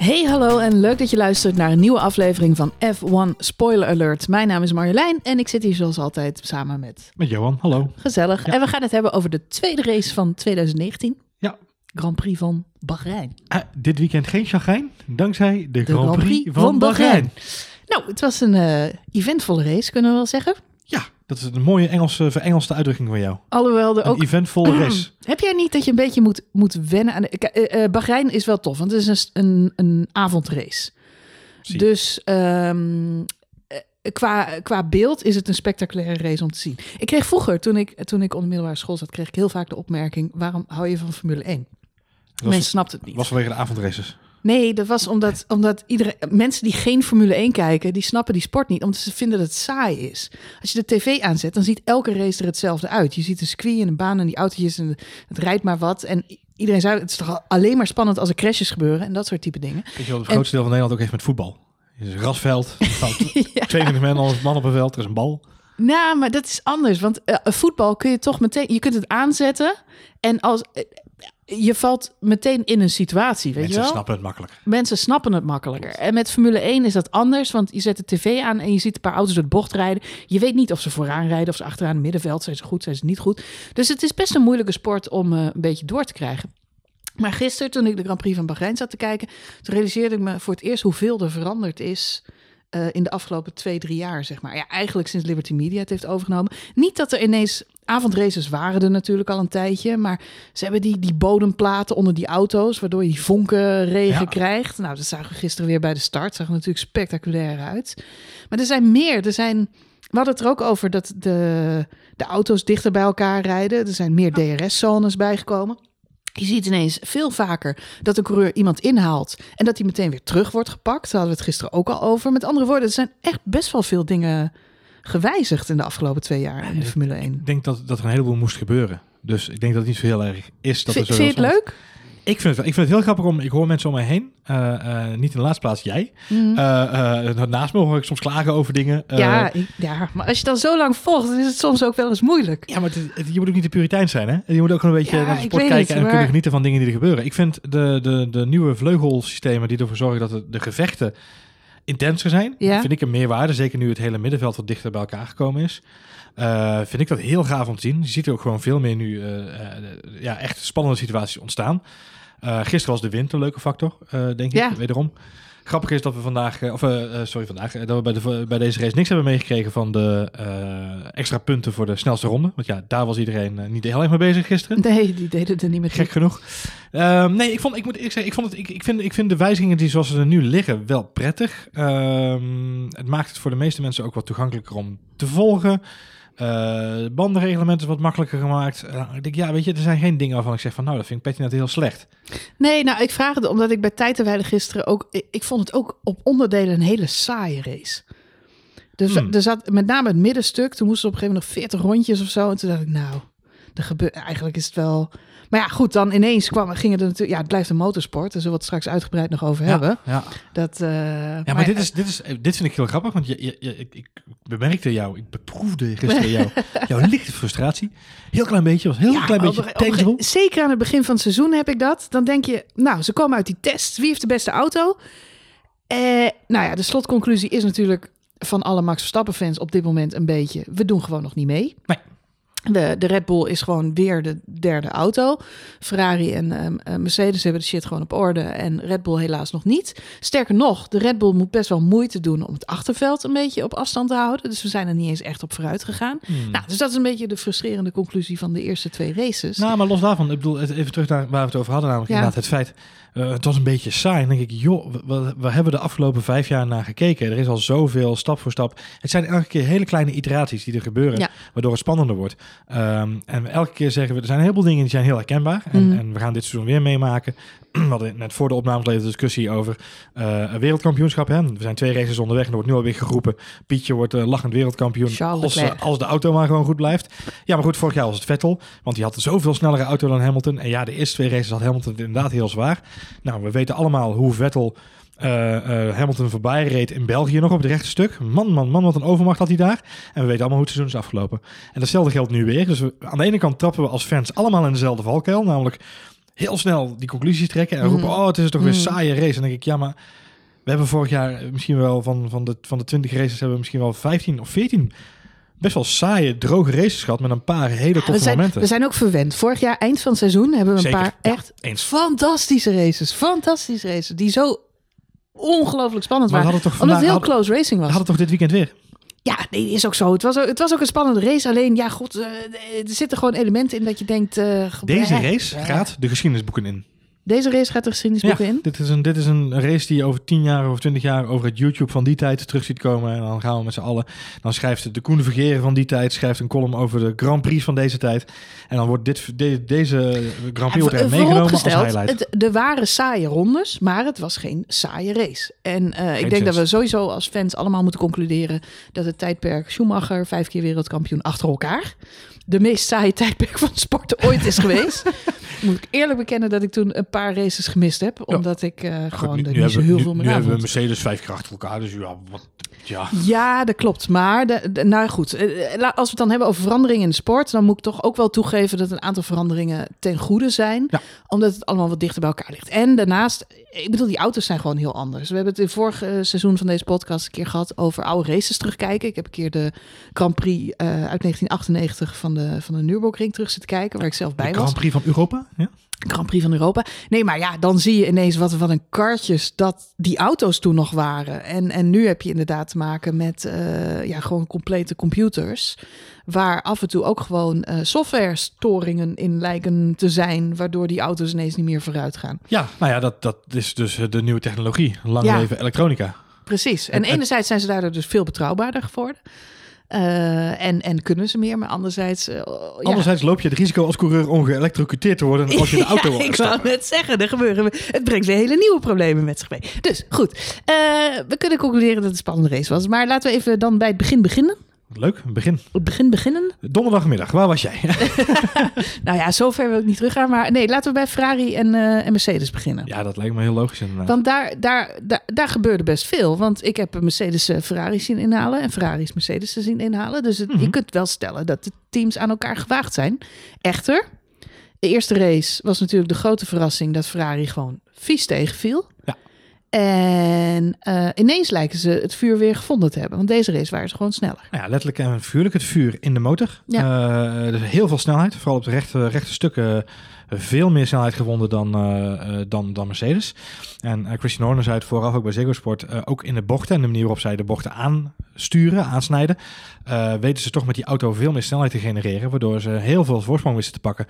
Hey, hallo en leuk dat je luistert naar een nieuwe aflevering van F1 Spoiler Alert. Mijn naam is Marjolein en ik zit hier zoals altijd samen met Met Johan, hallo. Gezellig. Ja. En we gaan het hebben over de tweede race van 2019. Ja. Grand Prix van Bahrein. Ah, dit weekend geen chagrijn, dankzij de, De Grand Prix, van, Bahrein. Nou, het was een eh, eventvolle race, kunnen we wel zeggen. Ja, dat is een mooie Engelse, verengelse uitdrukking van jou. Alhoewel Een ook... eventvolle race. Heb jij niet dat je een beetje moet, moet wennen aan... De, eh, eh, Bahrein is wel tof, want het is een, een, een avondrace. Zie. Dus ehm, eh, qua, qua beeld is het een spectaculaire race om te zien. Ik kreeg vroeger, toen ik, toen ik op de middelbare school zat, kreeg ik heel vaak de opmerking: waarom hou je van Formule 1? Dat Mensen was, snapt het niet. was vanwege de avondraces. Nee, dat was omdat, omdat iedereen, mensen die geen Formule 1 kijken, die snappen die sport niet, omdat ze vinden dat het saai is. Als je de tv aanzet, dan ziet elke race er hetzelfde uit. Je ziet een circuit en een baan en die autootjes en het rijdt maar wat. En iedereen zei, het is toch alleen maar spannend als er crashes gebeuren en dat soort type dingen. Weet je wel, het En- grootste deel van Nederland ook heeft met voetbal. Is een rasveld, er staan Ja. 22 man, man op een veld, er is een bal. Nou, maar dat is anders. Want eh, voetbal kun je toch meteen... Je kunt het aanzetten en als... je valt meteen in een situatie, weet Mensen je wel? snappen het makkelijk. Mensen snappen het makkelijker. En met Formule 1 is dat anders, want je zet de tv aan en je ziet een paar auto's door de bocht rijden. Je weet niet of ze vooraan rijden of ze achteraan het middenveld. Zijn ze goed, zijn ze niet goed. Dus het is best een moeilijke sport om eh, een beetje door te krijgen. Maar gisteren, toen ik de Grand Prix van Bahrein zat te kijken, toen realiseerde ik me voor het eerst hoeveel er veranderd is eh, in de afgelopen twee, drie jaar, zeg maar. Ja, eigenlijk sinds Liberty Media het heeft overgenomen. Niet dat er ineens avondraces waren er natuurlijk al een tijdje, maar ze hebben die, die bodemplaten onder die auto's, waardoor je die vonkenregen Ja. krijgt. Nou, dat zagen we gisteren weer bij de start. Zag er natuurlijk spectaculair uit. Maar er zijn meer. Er zijn, we hadden het er ook over dat de, de auto's dichter bij elkaar rijden. Er zijn meer DRS-zones bijgekomen. Je ziet ineens veel vaker dat een coureur iemand inhaalt en dat hij meteen weer terug wordt gepakt. Daar hadden we het gisteren ook al over. Met andere woorden, er zijn echt best wel veel dingen gewijzigd in de afgelopen twee jaar in de Formule 1. Ik denk dat, dat er een heleboel moest gebeuren. Dus ik denk dat het niet zo heel erg is. Dat er zo vind je het leuk? Ik vind het, wel- ik vind het heel grappig om, ik hoor mensen om mij heen, eh, eh, niet in de laatste plaats jij. Eh, eh, naast me hoor ik soms klagen over dingen. Ja, ik- ja, maar als je dan zo lang volgt, dan is het soms ook wel eens moeilijk. Ja, maar het- het- je moet ook niet de puritein zijn, hè? Je moet ook gewoon een beetje Ja, naar de sport kijken het, en maar- kunnen genieten van dingen die er gebeuren. Ik vind de, de, de nieuwe vleugelsystemen die ervoor zorgen dat de, de gevechten intenser zijn, Ja. vind ik een meerwaarde. Zeker nu het hele middenveld wat dichter bij elkaar gekomen is. Eh, vind ik dat heel gaaf om te zien. Je ziet er ook gewoon veel meer nu eh, eh, ja, echt spannende situaties ontstaan. Gisteren was de wind een leuke factor, denk Ja. ik, wederom. Grappig is dat we vandaag, eh, of eh, eh, sorry, vandaag, dat we bij, de, bij deze race niks hebben meegekregen van de extra punten voor de snelste ronde. Want ja, daar was iedereen niet heel erg mee bezig gisteren. Nee, die deden er niet meer Gek genoeg. Ehm, nee, ik, vond, ik moet eerlijk zeggen, ik, vond het, ik, ik, vind, ik vind de wijzigingen die zoals ze er nu liggen wel prettig. Ehm, het maakt het voor de meeste mensen ook wat toegankelijker om te volgen. Eh het bandenreglement is wat makkelijker gemaakt. Eh, ik denk, ja, weet je, er zijn geen dingen waarvan ik zeg van, nou, dat vind ik Petty net heel slecht. Nee, nou, ik vraag het omdat ik bij Tijdenweide gisteren ook... Ik, ik vond het ook op onderdelen een hele saaie race. Dus Hmm. er zat met name het middenstuk. Toen moesten we op een gegeven moment nog 40 rondjes of zo. En toen dacht ik, nou, er gebeurt, eigenlijk is het wel... Maar ja, goed, dan ineens kwam, gingen er natuurlijk... Ja, het blijft een motorsport. Daar zullen we het straks uitgebreid nog over hebben. Ja, Dat, eh, ja maar, dit, is, dit, is, dit vind ik heel grappig, want je, je, je- ik, ik bemerkte jou, ik beproefde gisteren jou, jouw lichte frustratie. Heel klein beetje, was heel Ja, klein beetje op- op- tangible. Zeker aan het begin van het seizoen heb ik dat. Dan denk je, nou, ze komen uit die test. Wie heeft de beste auto? Eh, nou ja, de slotconclusie is natuurlijk van alle Max Verstappen fans op dit moment een beetje... we doen gewoon nog niet mee. Nee. De, de Red Bull is gewoon weer de derde auto. Ferrari en ehm, eh, Mercedes hebben de shit gewoon op orde. En Red Bull helaas nog niet. Sterker nog, de Red Bull moet best wel moeite doen om het achterveld een beetje op afstand te houden. Dus we zijn er niet eens echt op vooruit gegaan. Hmm. Nou, dus dat is een beetje de frustrerende conclusie van de eerste twee races. Nou, maar los daarvan, ik bedoel, even terug naar waar we het over hadden, namelijk Ja. inderdaad het feit, eh, het was een beetje saai. Dan denk ik, joh, we, we- we hebben de afgelopen vijf jaar naar gekeken. Er is al zoveel, stap voor stap. Het zijn elke keer hele kleine iteraties die er gebeuren, Ja. waardoor het spannender wordt. Ehm, en elke keer zeggen we, er zijn een heleboel dingen die zijn heel herkenbaar. En, Mhm. en we gaan dit seizoen weer meemaken. we hadden net voor de opnames de discussie over eh, een wereldkampioenschap. Hè? We zijn twee races onderweg en er wordt nu alweer geroepen. Pietje wordt eh, lachend wereldkampioen als, als de auto maar gewoon goed blijft. Ja, maar goed, vorig jaar was het Vettel. Want die had een zoveel snellere auto dan Hamilton. En ja, de eerste twee races had Hamilton inderdaad heel zwaar. Nou, we weten allemaal hoe Vettel eh, eh, Hamilton voorbij reed in België nog op het rechte stuk. Man, man, man, wat een overmacht had hij daar. En we weten allemaal hoe het seizoen is afgelopen. En datzelfde geldt nu weer. Dus we, aan de ene kant trappen we als fans allemaal in dezelfde valkuil. Namelijk heel snel die conclusies trekken en roepen, Mm. oh, het is toch weer een Mm. saaie race. En dan denk ik, ja, maar we hebben vorig jaar misschien wel van, van, de, van de 20 races hebben we misschien wel 15 of 14 best wel saaie, droge races gehad met een paar hele toffe we, zijn, momenten. we zijn ook verwend. Vorig jaar, eind van het seizoen, hebben we een Zeker, paar ja, echt eens. fantastische races. Fantastische races. Die zo ongelooflijk spannend Maar we waren. toch Omdat het vandaag heel hadden, close racing was. hadden toch dit weekend weer? Ja, nee, is ook zo. Het was, ook- het was ook een spannende race. Alleen, ja, god, eh, er zitten gewoon elementen in dat je denkt... eh, Deze race gaat de geschiedenisboeken in. Deze race gaat de geschiedenisboeken in. Dit is, een, dit is een race die je over 10 jaar of 20 jaar over het YouTube van die tijd terug ziet komen. En dan gaan we met z'n allen. Dan schrijft de Koen Vergeren van die tijd schrijft een column over de Grand Prix van deze tijd. En dan wordt dit, de- deze Grand Prix wordt er Ja, meegenomen als highlight. Het, er waren saaie rondes, maar het was geen saaie race. En eh, ik denk dat we sowieso als fans allemaal moeten concluderen dat het tijdperk Schumacher, vijf keer wereldkampioen achter elkaar, de meest saaie tijdperk van sport ooit is geweest. Moet ik eerlijk bekennen dat ik toen een paar races gemist heb, omdat ik eh, gewoon nu, er nu niet zo heel nu, veel nu meer aan hebben we. Mercedes vijf keer achter elkaar. Dus ja, wat, ja. Ja, dat klopt. Maar de, de- nou goed, eh, la- als we het dan hebben over veranderingen in de sport, dan moet ik toch ook wel toegeven dat een aantal veranderingen ten goede zijn. Ja. Omdat het allemaal wat dichter bij elkaar ligt. En daarnaast, ik bedoel, die auto's zijn gewoon heel anders. We hebben het in het vorige eh, seizoen van deze podcast een keer gehad over oude races terugkijken. Ik heb een keer de Grand Prix eh, uit 1998 van de, van de Nürburgring terug zitten kijken, waar ik zelf bij De was. Grand Prix van Europa? Ja? Grand Prix van Europa. Nee, maar ja, dan zie je ineens wat, wat een kartjes dat die auto's toen nog waren. En, en nu heb je inderdaad te maken met eh, ja, gewoon complete computers. Waar af en toe ook gewoon eh software-storingen in lijken te zijn. Waardoor die auto's ineens niet meer vooruit gaan. ja, nou ja, dat, dat is dus eh, de nieuwe technologie. Lang Ja. leven elektronica. Precies. En En- en- enerzijds zijn ze daardoor dus veel betrouwbaarder geworden. Eh, en, en kunnen ze meer, maar anderzijds... eh, ja. Anderzijds loop je het risico als coureur om geëlektrocuteerd te worden als je de auto Ja, ik stappen. net zeggen, er gebeuren, het brengt weer hele nieuwe problemen met zich mee. Dus goed, Eh, we kunnen concluderen dat het een spannende race was. Maar laten we even dan bij het begin beginnen. Leuk, begin. Het begin beginnen. Donderdagmiddag, waar was jij? Nou ja, zover wil ik niet teruggaan. Maar nee, laten we bij Ferrari en, eh, en Mercedes beginnen. ja, dat lijkt me heel logisch inderdaad. Want daar, daar, daar, daar gebeurde best veel. Want ik heb Mercedes eh, Ferrari zien inhalen en Ferraris Mercedes zien inhalen. Dus het- Mhm. je kunt wel stellen dat de teams aan elkaar gewaagd zijn. Echter, de eerste race was natuurlijk de grote verrassing dat Ferrari gewoon vies tegenviel. Ja. En eh, ineens lijken ze het vuur weer gevonden te hebben. Want deze race waren ze gewoon sneller. Nou ja, letterlijk en figuurlijk het vuur in de motor. Eh, dus heel veel snelheid, vooral op de rechte, rechte stukken. eh, veel meer snelheid gewonnen dan, dan, dan Mercedes. En Christian Horner zei het vooraf ook bij Ziggo Sport. ook in de bochten en de manier waarop zij de bochten aansturen, aansnijden. weten ze toch met die auto veel meer snelheid te genereren. Waardoor ze heel veel voorsprong wisten te pakken.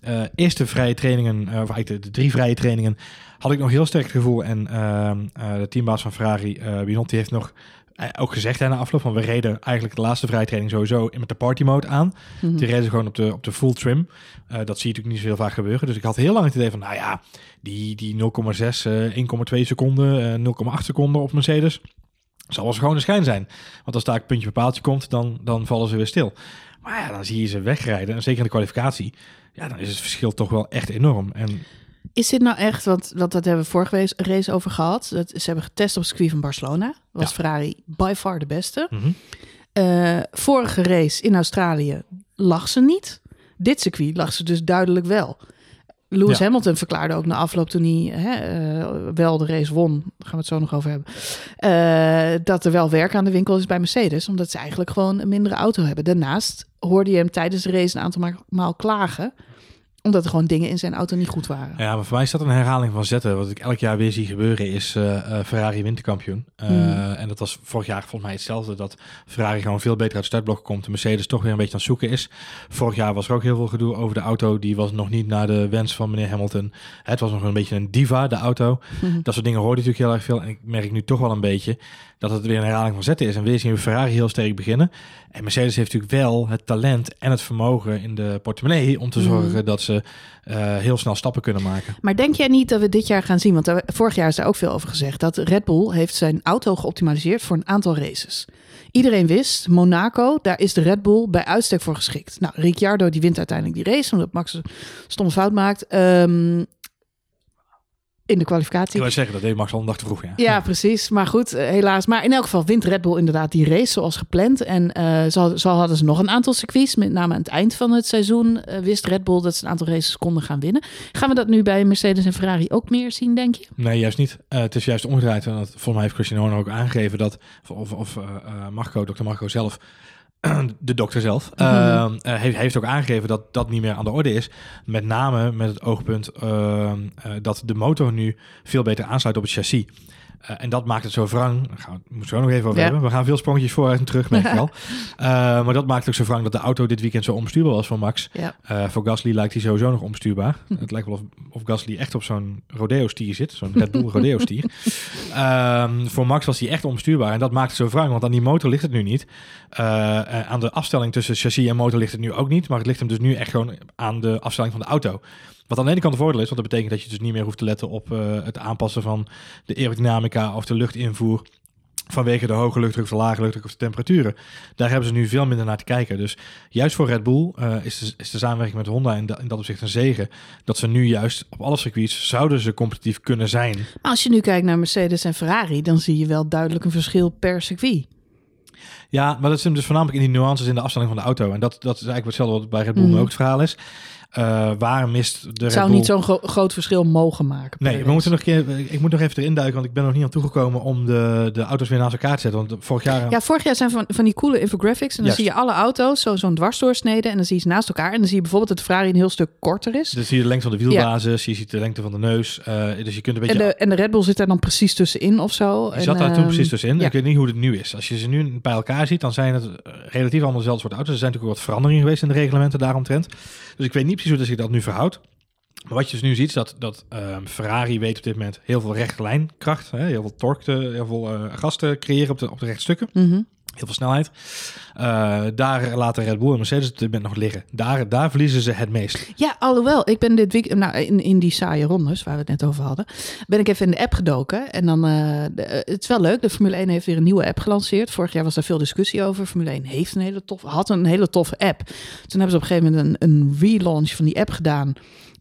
Eh eerste vrije trainingen, of eigenlijk de, de drie vrije trainingen, had ik nog heel sterk het gevoel. En ehm, eh, de teambaas van Ferrari, eh Binotti, heeft nog eh, ook gezegd hè, na afloop van we reden eigenlijk de laatste vrije training sowieso in met de party mode aan. Mhm. Die reden ze gewoon op de, op de full trim. Dat zie je natuurlijk niet zo heel vaak gebeuren. Dus ik had heel lang het idee van, nou ja, die, die 0,6, eh 1,2 seconden, eh 0,8 seconden op Mercedes. Zal wel gewoon een schijn zijn. Want als daar een puntje bepaaltje komt, dan, dan vallen ze weer stil. Maar ja, dan zie je ze wegrijden. En zeker in de kwalificatie. Ja, dan is het verschil toch wel echt enorm. En Is dit nou echt, want, want dat hebben we vorige race- over gehad. Dat, ze hebben getest op het circuit van Barcelona. Was Ja. Ferrari by far de beste. mhm. Eh, vorige race in Australië lag ze niet. Dit circuit lag ze dus duidelijk wel. Lewis Ja. Hamilton verklaarde ook na afloop toen hij hè, eh, wel de race won, daar gaan we het zo nog over hebben, eh, dat er wel werk aan de winkel is bij Mercedes, omdat ze eigenlijk gewoon een mindere auto hebben. Daarnaast hoorde je hem tijdens de race een aantal ma- maal klagen, omdat er gewoon dingen in zijn auto niet goed waren. Ja, maar voor mij is dat een herhaling van zetten. Wat ik elk jaar weer zie gebeuren is eh, eh, Ferrari winterkampioen. Eh, Hmm. En dat was vorig jaar volgens mij hetzelfde. Dat Ferrari gewoon veel beter uit het startblok komt. De Mercedes toch weer een beetje aan het zoeken is. Vorig jaar was er ook heel veel gedoe over de auto. Die was nog niet naar de wens van meneer Hamilton. Het was nog een beetje een diva, de auto. Mhm. Dat soort dingen hoorde natuurlijk heel erg veel. En ik merk nu toch wel een beetje dat het weer een herhaling van zetten is. En weer zien we Ferrari heel sterk beginnen. En Mercedes heeft natuurlijk wel het talent en het vermogen in de portemonnee om te Mhm. zorgen dat ze eh, heel snel stappen kunnen maken. Maar denk jij niet dat we dit jaar gaan zien? Want vorig jaar is daar ook veel over gezegd. Dat Red Bull heeft zijn auto geoptimaliseerd voor een aantal races. Iedereen wist, Monaco, daar is de Red Bull bij uitstek voor geschikt. Nou, Ricciardo die wint uiteindelijk die race, omdat Max een stomme fout maakt. Ehm, in de Ik kwalificatie. wil zeggen, dat deed Max al een dag te vroeg, ja. Ja, precies. Maar goed, eh, helaas. Maar in elk geval wint Red Bull inderdaad die race zoals gepland. En eh, zo, zo hadden ze nog een aantal circuits. Met name aan het eind van het seizoen eh, wist Red Bull dat ze een aantal races konden gaan winnen. Gaan we dat nu bij Mercedes en Ferrari ook meer zien, denk je? Nee, juist niet. Het is juist omgedraaid. En dat, volgens mij heeft Christian Horner ook aangegeven dat, of, of Marco, dokter Marco zelf, de dokter zelf, Mhm. eh, eh, heeft, heeft ook aangegeven dat dat niet meer aan de orde is. Met name met het oogpunt eh, eh, dat de motor nu veel beter aansluit op het chassis. Eh, en dat maakt het zo wrang. Daar gaan we moeten we zo nog even over Ja. hebben. We gaan veel sprongetjes vooruit en terug, merk ik al. Eh, maar dat maakt ook zo wrang dat de auto dit weekend zo onbestuurbaar was voor Max. Ja. Eh, voor Gasly lijkt hij sowieso nog onbestuurbaar. Hm. Het lijkt wel of, of Gasly echt op zo'n rodeo-stier zit. Zo'n Red Bull rodeo-stier. Ehm, voor Max was hij echt onbestuurbaar. En dat maakt het zo wrang, want aan die motor ligt het nu niet. Aan de afstelling tussen chassis en motor ligt het nu ook niet. Maar het ligt hem dus nu echt gewoon aan de afstelling van de auto. Wat aan de ene kant een voordeel is, want dat betekent dat je dus niet meer hoeft te letten op eh, het aanpassen van de aerodynamica of de luchtinvoer. Vanwege de hoge luchtdruk of de lage luchtdruk of de temperaturen. Daar hebben ze nu veel minder naar te kijken. Dus juist voor Red Bull eh, is, de, is de samenwerking met Honda in, da- in dat opzicht een zegen. Dat ze nu juist op alle circuits zouden ze competitief kunnen zijn. Maar als je nu kijkt naar Mercedes en Ferrari, dan zie je wel duidelijk een verschil per circuit. Ja, maar dat zit hem dus voornamelijk in die nuances in de afstelling van de auto. En dat, dat is eigenlijk hetzelfde wat bij Red Bull Mhm. ook het verhaal is. Eh, waar mist de Red zou Bull... niet zo'n gro- groot verschil mogen maken. Nee, we moeten nog een keer, ik moet nog even erin duiken, want ik ben nog niet aan toegekomen om de, de auto's weer naast elkaar te zetten. Want vorig jaar... Ja, vorig jaar zijn van, van die coole infographics. En dan Juist. zie je alle auto's zo, zo'n dwarsdoorsnede. En dan zie je ze naast elkaar. En dan zie je bijvoorbeeld dat de Ferrari een heel stuk korter is. Dus zie je de lengte van de wielbasis, je ziet de lengte van de neus. eh, dus je kunt een beetje... En de, en de Red Bull zit daar dan precies tussenin of zo. Je En, zat daar toen ehm, precies tussenin. ja. Ik weet niet hoe het nu is. Als je ze nu bij elkaar ziet, dan zijn het eh, relatief allemaal dezelfde soort auto's. Er zijn natuurlijk wat veranderingen geweest in de reglementen daaromtrent. Dus ik weet niet precies hoe dat zich dat nu verhoudt. Maar wat je dus nu ziet, is dat, dat ehm, Ferrari weet op dit moment heel veel rechte lijnkracht, hè, heel veel torque, heel veel eh, gas te creëren op de, op de rechtstukken. mhm. Heel veel snelheid. Eh, daar laten Red Bull en Mercedes op nog liggen. Daar, daar verliezen ze het meest. Ja, alhoewel, ik ben dit week, nou, in, in die saaie rondes waar we het net over hadden, ben ik even in de app gedoken. En dan, eh, het is wel leuk, de Formule 1 heeft weer een nieuwe app gelanceerd. Vorig jaar was daar veel discussie over. Formule 1 heeft een hele tof, had een hele toffe app. Toen hebben ze op een gegeven moment een, een relaunch van die app gedaan.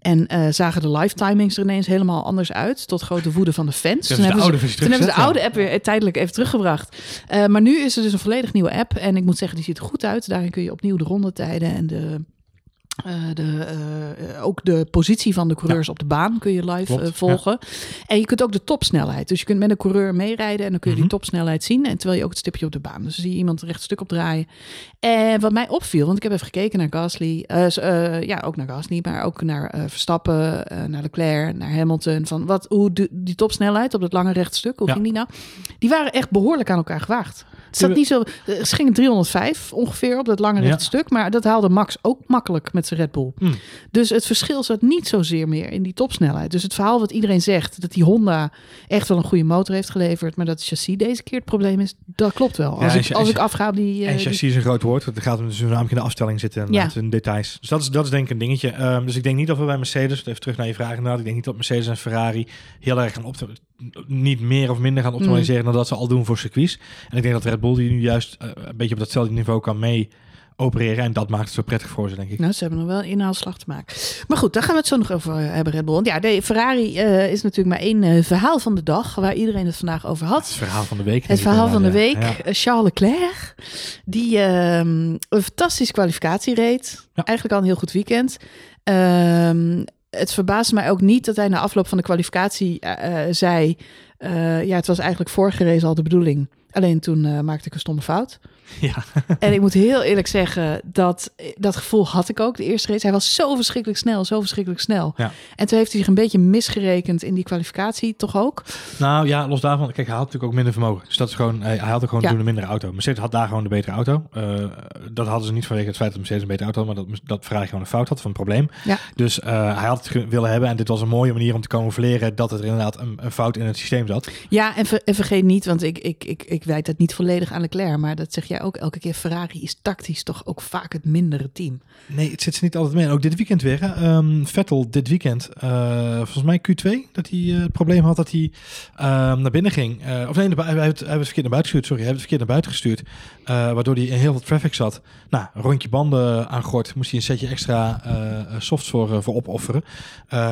En eh, zagen de live timings er ineens helemaal anders uit. Tot grote woede van de fans. Toen hebben ze toen hebben ze de oude app weer tijdelijk even teruggebracht. Eh, maar nu is er dus een volledig nieuwe app. En ik moet zeggen, die ziet er goed uit. Daarin kun je opnieuw de rondetijden en de, eh, de, eh, ook de positie van de coureurs op de baan kun je live Klopt, eh, volgen. En je kunt ook de topsnelheid. Dus je kunt met een coureur meerijden en dan kun je Mhm. die topsnelheid zien. En terwijl je ook het stipje op de baan. Dus dan zie je iemand recht stuk opdraaien. En wat mij opviel, want ik heb even gekeken naar Gasly. ja, ook naar Gasly, maar ook naar Verstappen, naar Leclerc, naar Hamilton. Van wat, hoe de, die topsnelheid op dat lange rechtstuk, hoe Ja. ging die nou? Die waren echt behoorlijk aan elkaar gewaagd. Het zat niet zo, ze gingen 305 ongeveer op dat lange rechtstuk, maar dat haalde Max ook makkelijk met zijn Red Bull. Hmm. Dus het verschil zat niet zozeer meer in die topsnelheid. Dus het verhaal wat iedereen zegt, dat die Honda echt wel een goede motor heeft geleverd, maar dat het chassis deze keer het probleem is, dat klopt wel. Als, ik, als ik afga op die... eh, En die- chassis is een groot woord. Het gaat hem dus namelijk in de afstelling zitten en Ja. in details. Dus dat is, dat is denk ik een dingetje. Ehm, dus ik denk niet dat we bij Mercedes, even terug naar je vraag inderdaad, ik denk niet dat Mercedes en Ferrari heel erg gaan opti- niet meer of minder gaan optimaliseren Mm. dan dat ze al doen voor circuits. En ik denk dat Red Bull die nu juist eh, een beetje op datzelfde niveau kan mee opereren. En dat maakt het zo prettig voor ze, denk ik. Nou, ze hebben nog wel inhaalslag te maken. Maar goed, daar gaan we het zo nog over eh, hebben, Red Bull. Want ja, de Ferrari eh, is natuurlijk maar één eh, verhaal van de dag, waar iedereen het vandaag over had. Het verhaal van de week. Het verhaal van de week, ja. Charles Leclerc, die ehm, een fantastische kwalificatie reed. Ja. Eigenlijk al een heel goed weekend. Ehm, het verbaasde mij ook niet dat hij na afloop van de kwalificatie zei... ja, het was eigenlijk vorige race al de bedoeling. Alleen toen maakte ik een stomme fout. Ja. En ik moet heel eerlijk zeggen, dat, dat gevoel had ik ook de eerste race. Hij was zo verschrikkelijk snel, zo verschrikkelijk snel. Ja. En toen heeft hij zich een beetje misgerekend in die kwalificatie, toch ook? Nou ja, los daarvan. Kijk, hij had natuurlijk ook minder vermogen. Dus dat is gewoon, hij, had ook gewoon Ja. toen een mindere auto. Mercedes had daar gewoon de betere auto. Eh, dat hadden ze niet vanwege het feit dat Mercedes een betere auto had, maar dat, dat Ferrari gewoon een fout had van een probleem. Ja. Dus eh, hij had het willen hebben en dit was een mooie manier om te camoufleren dat er inderdaad een, een fout in het systeem zat. Ja, en, ver- en vergeet niet, want ik, ik, ik, ik wijd het niet volledig aan Leclerc, maar dat zeg jij ook elke keer, Ferrari is tactisch toch ook vaak het mindere team. Nee, het zit ze niet altijd mee. En ook dit weekend weer. Hè. Ehm, Vettel dit weekend, eh, volgens mij Q2, dat hij eh, het probleem had dat hij ehm, naar binnen ging. Eh, of nee, hij, heeft, hij was verkeerd naar buiten gestuurd. Sorry, hij heeft het verkeerd naar buiten gestuurd. waardoor hij in heel veel traffic zat. Nou, rondje banden aangort. Moest hij een setje extra softs voor, voor opofferen.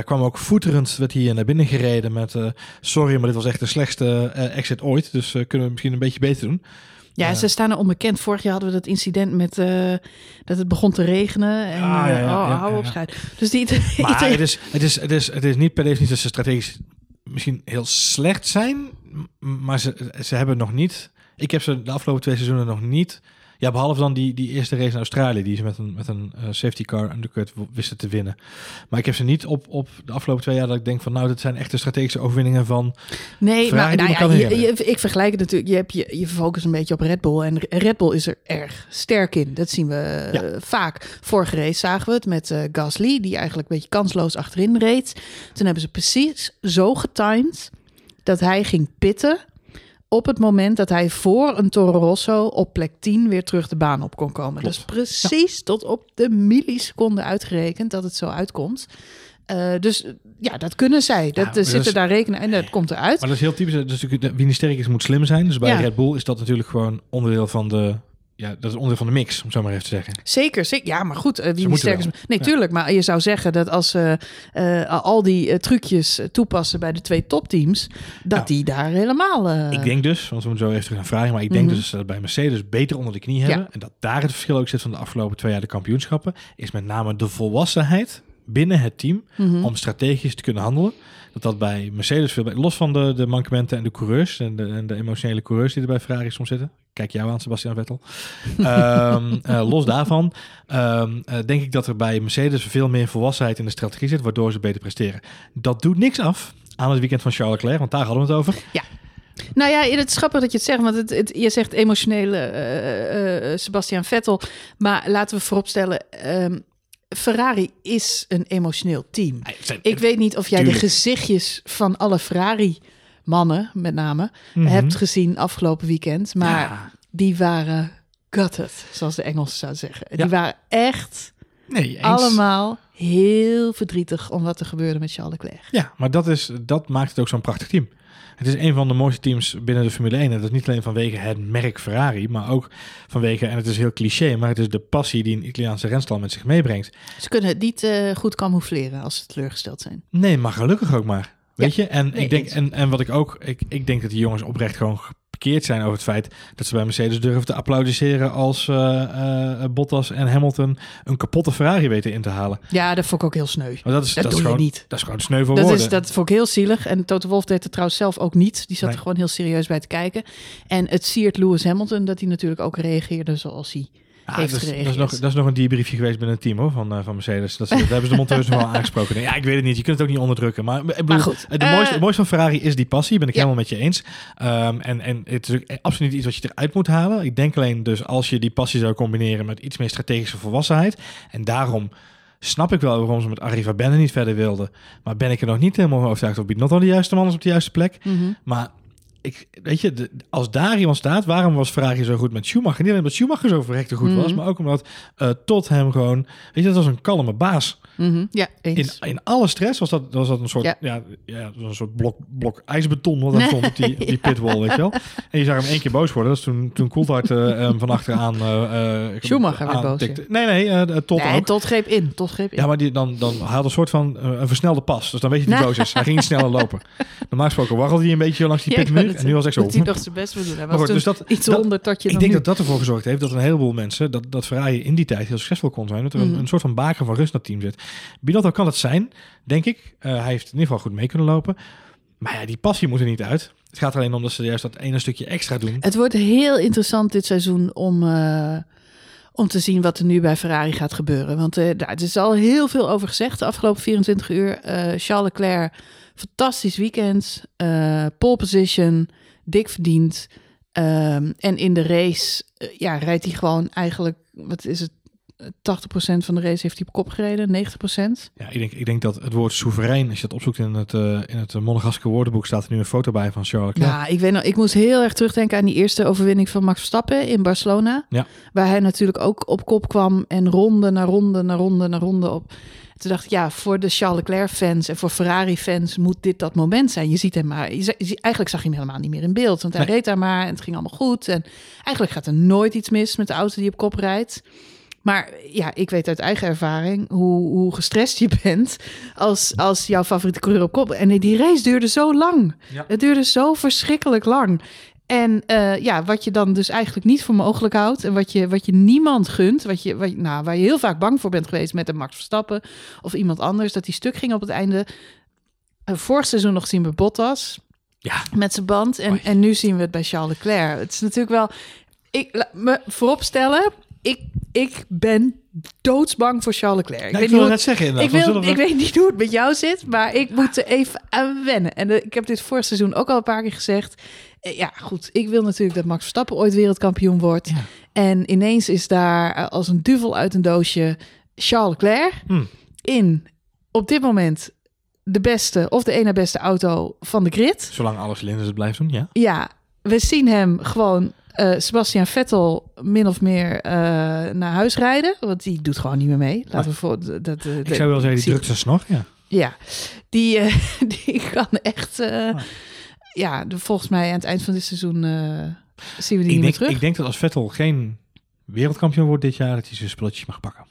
Kwam ook voeterend, werd hij naar binnen gereden met... sorry, maar dit was echt de slechtste exit ooit. Dus kunnen we misschien een beetje beter doen. Ja, Ja. ze staan er onbekend. Vorig jaar hadden we dat incident met eh, dat het begon te regenen. En Ah, ja, eh, oh, hou op, scheid. Dus die, Maar het is, het, is, het, is, het is niet per definitie dat ze strategisch misschien heel slecht zijn, maar ze, ze hebben nog niet. Ik heb ze de afgelopen twee seizoenen nog niet. Ja, behalve dan die, die eerste race in Australië, die ze met een, met een eh, safety car undercut wisten te winnen. Maar ik heb ze niet op, op de afgelopen twee jaar dat ik denk van nou, dit zijn echte strategische overwinningen van. Nee, Ferrari maar nou ja, je, je- ik vergelijk het natuurlijk. Je, hebt je, je focust een beetje op Red Bull. En Red Bull is er erg sterk in. Dat zien we eh, vaak. Vorige race zagen we het met eh, Gasly, die eigenlijk een beetje kansloos achterin reed. Toen hebben ze precies zo getimed dat hij ging pitten op het moment dat hij voor een Toro Rosso op plek 10 weer terug de baan op kon komen. Klopt. Dus precies tot op de milliseconde uitgerekend dat het zo uitkomt. Eh, dus ja, dat kunnen zij. Dat, Ja, dat zitten daar rekenen en dat komt eruit. Maar dat is heel typisch. Natuurlijk, wie niet sterk is, moet slim zijn. Dus bij Ja. Red Bull is dat natuurlijk gewoon onderdeel van de. Ja, dat is onderdeel van de mix, om zo maar even te zeggen. Zeker, zeker. Ja, maar goed, eh, wie niet moeten sterk is. wel. Nee, Ja. tuurlijk. Maar je zou zeggen dat als ze eh, al die eh, trucjes eh, toepassen bij de twee topteams, dat Ja. die daar helemaal. eh, Ik denk dus, want we moeten zo even terug gaan vragen, maar ik denk Mhm. dus dat bij Mercedes beter onder de knie hebben. En dat daar het verschil ook zit van de afgelopen twee jaar de kampioenschappen, is met name de volwassenheid binnen het team mhm. om strategisch te kunnen handelen. Dat dat bij Mercedes veel beter, los van de, de mankementen en de coureurs en de, en de emotionele coureurs die er bij Ferrari soms zitten. Kijk jou aan, Sebastian Vettel. Ehm, eh, los daarvan ehm, eh, denk ik dat er bij Mercedes veel meer volwassenheid in de strategie zit, waardoor ze beter presteren. Dat doet niks af aan het weekend van Charles Leclerc, want daar hadden we het over. Nou ja, het is grappig dat je het zegt, want het, het, je zegt emotionele eh, Sebastian Vettel. Maar laten we vooropstellen, ehm, Ferrari is een emotioneel team. Ik weet niet of jij de gezichtjes van alle Ferrari-mannen, met name, Mhm. hebt gezien afgelopen weekend. Maar Ja. die waren gutted, zoals de Engelsen zouden zeggen. Ja. Die waren echt Nee, eens. allemaal heel verdrietig om wat er gebeurde met Charles Leclerc. Ja, maar dat, is, dat maakt het ook zo'n prachtig team. Het is een van de mooiste teams binnen de Formule 1. En dat is niet alleen vanwege het merk Ferrari, maar ook vanwege, en het is heel cliché, maar het is de passie die een Italiaanse renstal met zich meebrengt. Ze kunnen het niet eh, goed camoufleren als ze teleurgesteld zijn. Nee, maar gelukkig ook maar. Weet je? En, nee, ik denk, eens. en, en wat ik ook, ik, ik denk dat die jongens oprecht gewoon gekeerd zijn over het feit dat ze bij Mercedes durven te applaudisseren als eh, eh, Bottas en Hamilton een kapotte Ferrari weten in te halen. Ja, dat vond ik ook heel sneu. Maar dat is, Dat is je gewoon, niet. Dat is gewoon sneu voor Dat, woorden. is, dat vond ik heel zielig. En Toto Wolff deed het trouwens zelf ook niet. Die zat Nee. er gewoon heel serieus bij te kijken. En het siert Lewis Hamilton dat hij natuurlijk ook reageerde zoals hij Ah, heeft dat, is, dat, is gereageerd. nog, dat is nog een debriefje geweest binnen het team hoor, van, eh, van Mercedes. Dat, daar hebben ze de monteurs nog wel aangesproken. Nee, ja, ik weet het niet. Je kunt het ook niet onderdrukken. Maar, ik bedoel, Maar goed, het, eh, mooiste, het mooiste van Ferrari is die passie. Ben ik Ja. helemaal met je eens. Ehm, en, en het is ook absoluut iets wat je eruit moet halen. Ik denk alleen dus als je die passie zou combineren met iets meer strategische volwassenheid. En daarom snap ik wel waarom ze met Arriva Benne niet verder wilden. Maar ben ik er nog niet helemaal van overtuigd of Binotto de juiste man is op de juiste plek. Mhm. Maar ik, weet je, de- als daar iemand staat, waarom was Ferrari zo goed met Schumacher? Niet alleen omdat Schumacher zo verrekte goed was, Mhm. maar ook omdat eh tot hem gewoon, weet je, dat was een kalme baas. Mhm. Ja, In, eens. in alle stress was dat, was dat een soort, ja. Ja. Ja, een soort blok, blok ijsbeton wat daar stond op die, op die pitwall, weet je wel. En je zag hem één keer boos worden. Dat is toen, toen Coulthard hem van achteraan... eh, eh, Schumacher werd boos. Nee, nee, eh tot nee, ook. tot greep in. Tot greep in. Ja, maar die, dan, dan had een soort van een versnelde pas. Dus dan weet je dat hij boos is. Hij ging sneller lopen. Normaal gesproken warrelde hij een beetje langs die pitmuur. en nu was ik zo... Dat hij nog zijn best wil doen. Hij Maar was goed, dus dat- iets onder tot je Ik denk dat dat ervoor gezorgd heeft dat een heleboel mensen, dat, dat Ferrari in die tijd heel succesvol kon zijn. Dat er een, Mhm. een soort van baken van rust naar het team zit. Binotto kan het zijn, denk ik. Eh, hij heeft in ieder geval goed mee kunnen lopen. Maar ja, die passie moet er niet uit. Het gaat alleen om dat ze juist dat ene stukje extra doen. Het wordt heel interessant dit seizoen om, eh, om te zien wat er nu bij Ferrari gaat gebeuren. Want eh daar is al heel veel over gezegd de afgelopen 24 uur. Charles Leclerc, fantastisch weekend. pole position, dik verdiend. Ehm, en in de race ja, rijdt hij gewoon eigenlijk, wat is het, 80% van de race heeft hij op kop gereden, 90%. Ja, ik denk, ik denk dat het woord soeverein, als je dat opzoekt in het, uh, in het Monegaske woordenboek, staat er nu een foto bij van Charles Leclerc. Ja, ik, weet nog, ik moest heel erg terugdenken aan die eerste overwinning van Max Verstappen in Barcelona. Ja. Waar hij natuurlijk ook op kop kwam en ronde na ronde na ronde na ronde op. Toen dacht ik, ja, voor de Charles Leclerc-fans en voor Ferrari-fans moet dit dat moment zijn. Je ziet hem maar, je, eigenlijk zag je hem helemaal niet meer in beeld. Want hij reed daar maar en het ging allemaal goed. En eigenlijk gaat er nooit iets mis met de auto die op kop rijdt. Maar ja, ik weet uit eigen ervaring hoe, hoe gestrest je bent als, als jouw favoriete coureur op kop. En die race duurde zo lang. Ja. Het duurde zo verschrikkelijk lang. En uh, ja, wat je dan dus eigenlijk niet voor mogelijk houdt. En wat je, wat je niemand gunt. Wat je, wat, nou, waar je heel vaak bang voor bent geweest met een Max Verstappen. Of iemand anders. Dat die stuk ging op het einde. Uh, vorig seizoen nog zien we Bottas. Ja. Met zijn band. En, en nu zien we het bij Charles Leclerc. Het is natuurlijk wel... Ik me vooropstellen ik, ik ben doodsbang voor Charles Leclerc. ik, weet wil net zeggen. Ik, wil, ik weet niet hoe het met jou zit, maar ik moet er even aan wennen. En de, ik heb dit vorig seizoen ook al een paar keer gezegd. Eh, ja, goed. Ik wil natuurlijk dat Max Verstappen ooit wereldkampioen wordt. Ja. En ineens is daar eh, als een duvel uit een doosje Charles Leclerc Hm. in op dit moment de beste of de ene beste auto van de grid. Zolang alle cilinders het blijft doen, ja. Ja, we zien hem gewoon uh, Sebastian Vettel min of meer uh, naar huis rijden. Want die doet gewoon niet meer mee. Laten we voor dat. dat uh, ik zou wel zeggen, die drukt zijn snor. Ja, ja die, die kan echt. Ah. Ja, de, volgens mij aan het eind van dit seizoen zien we die ik niet denk, meer terug. Ik denk dat als Vettel geen wereldkampioen wordt dit jaar, dat hij zijn spulletjes mag pakken.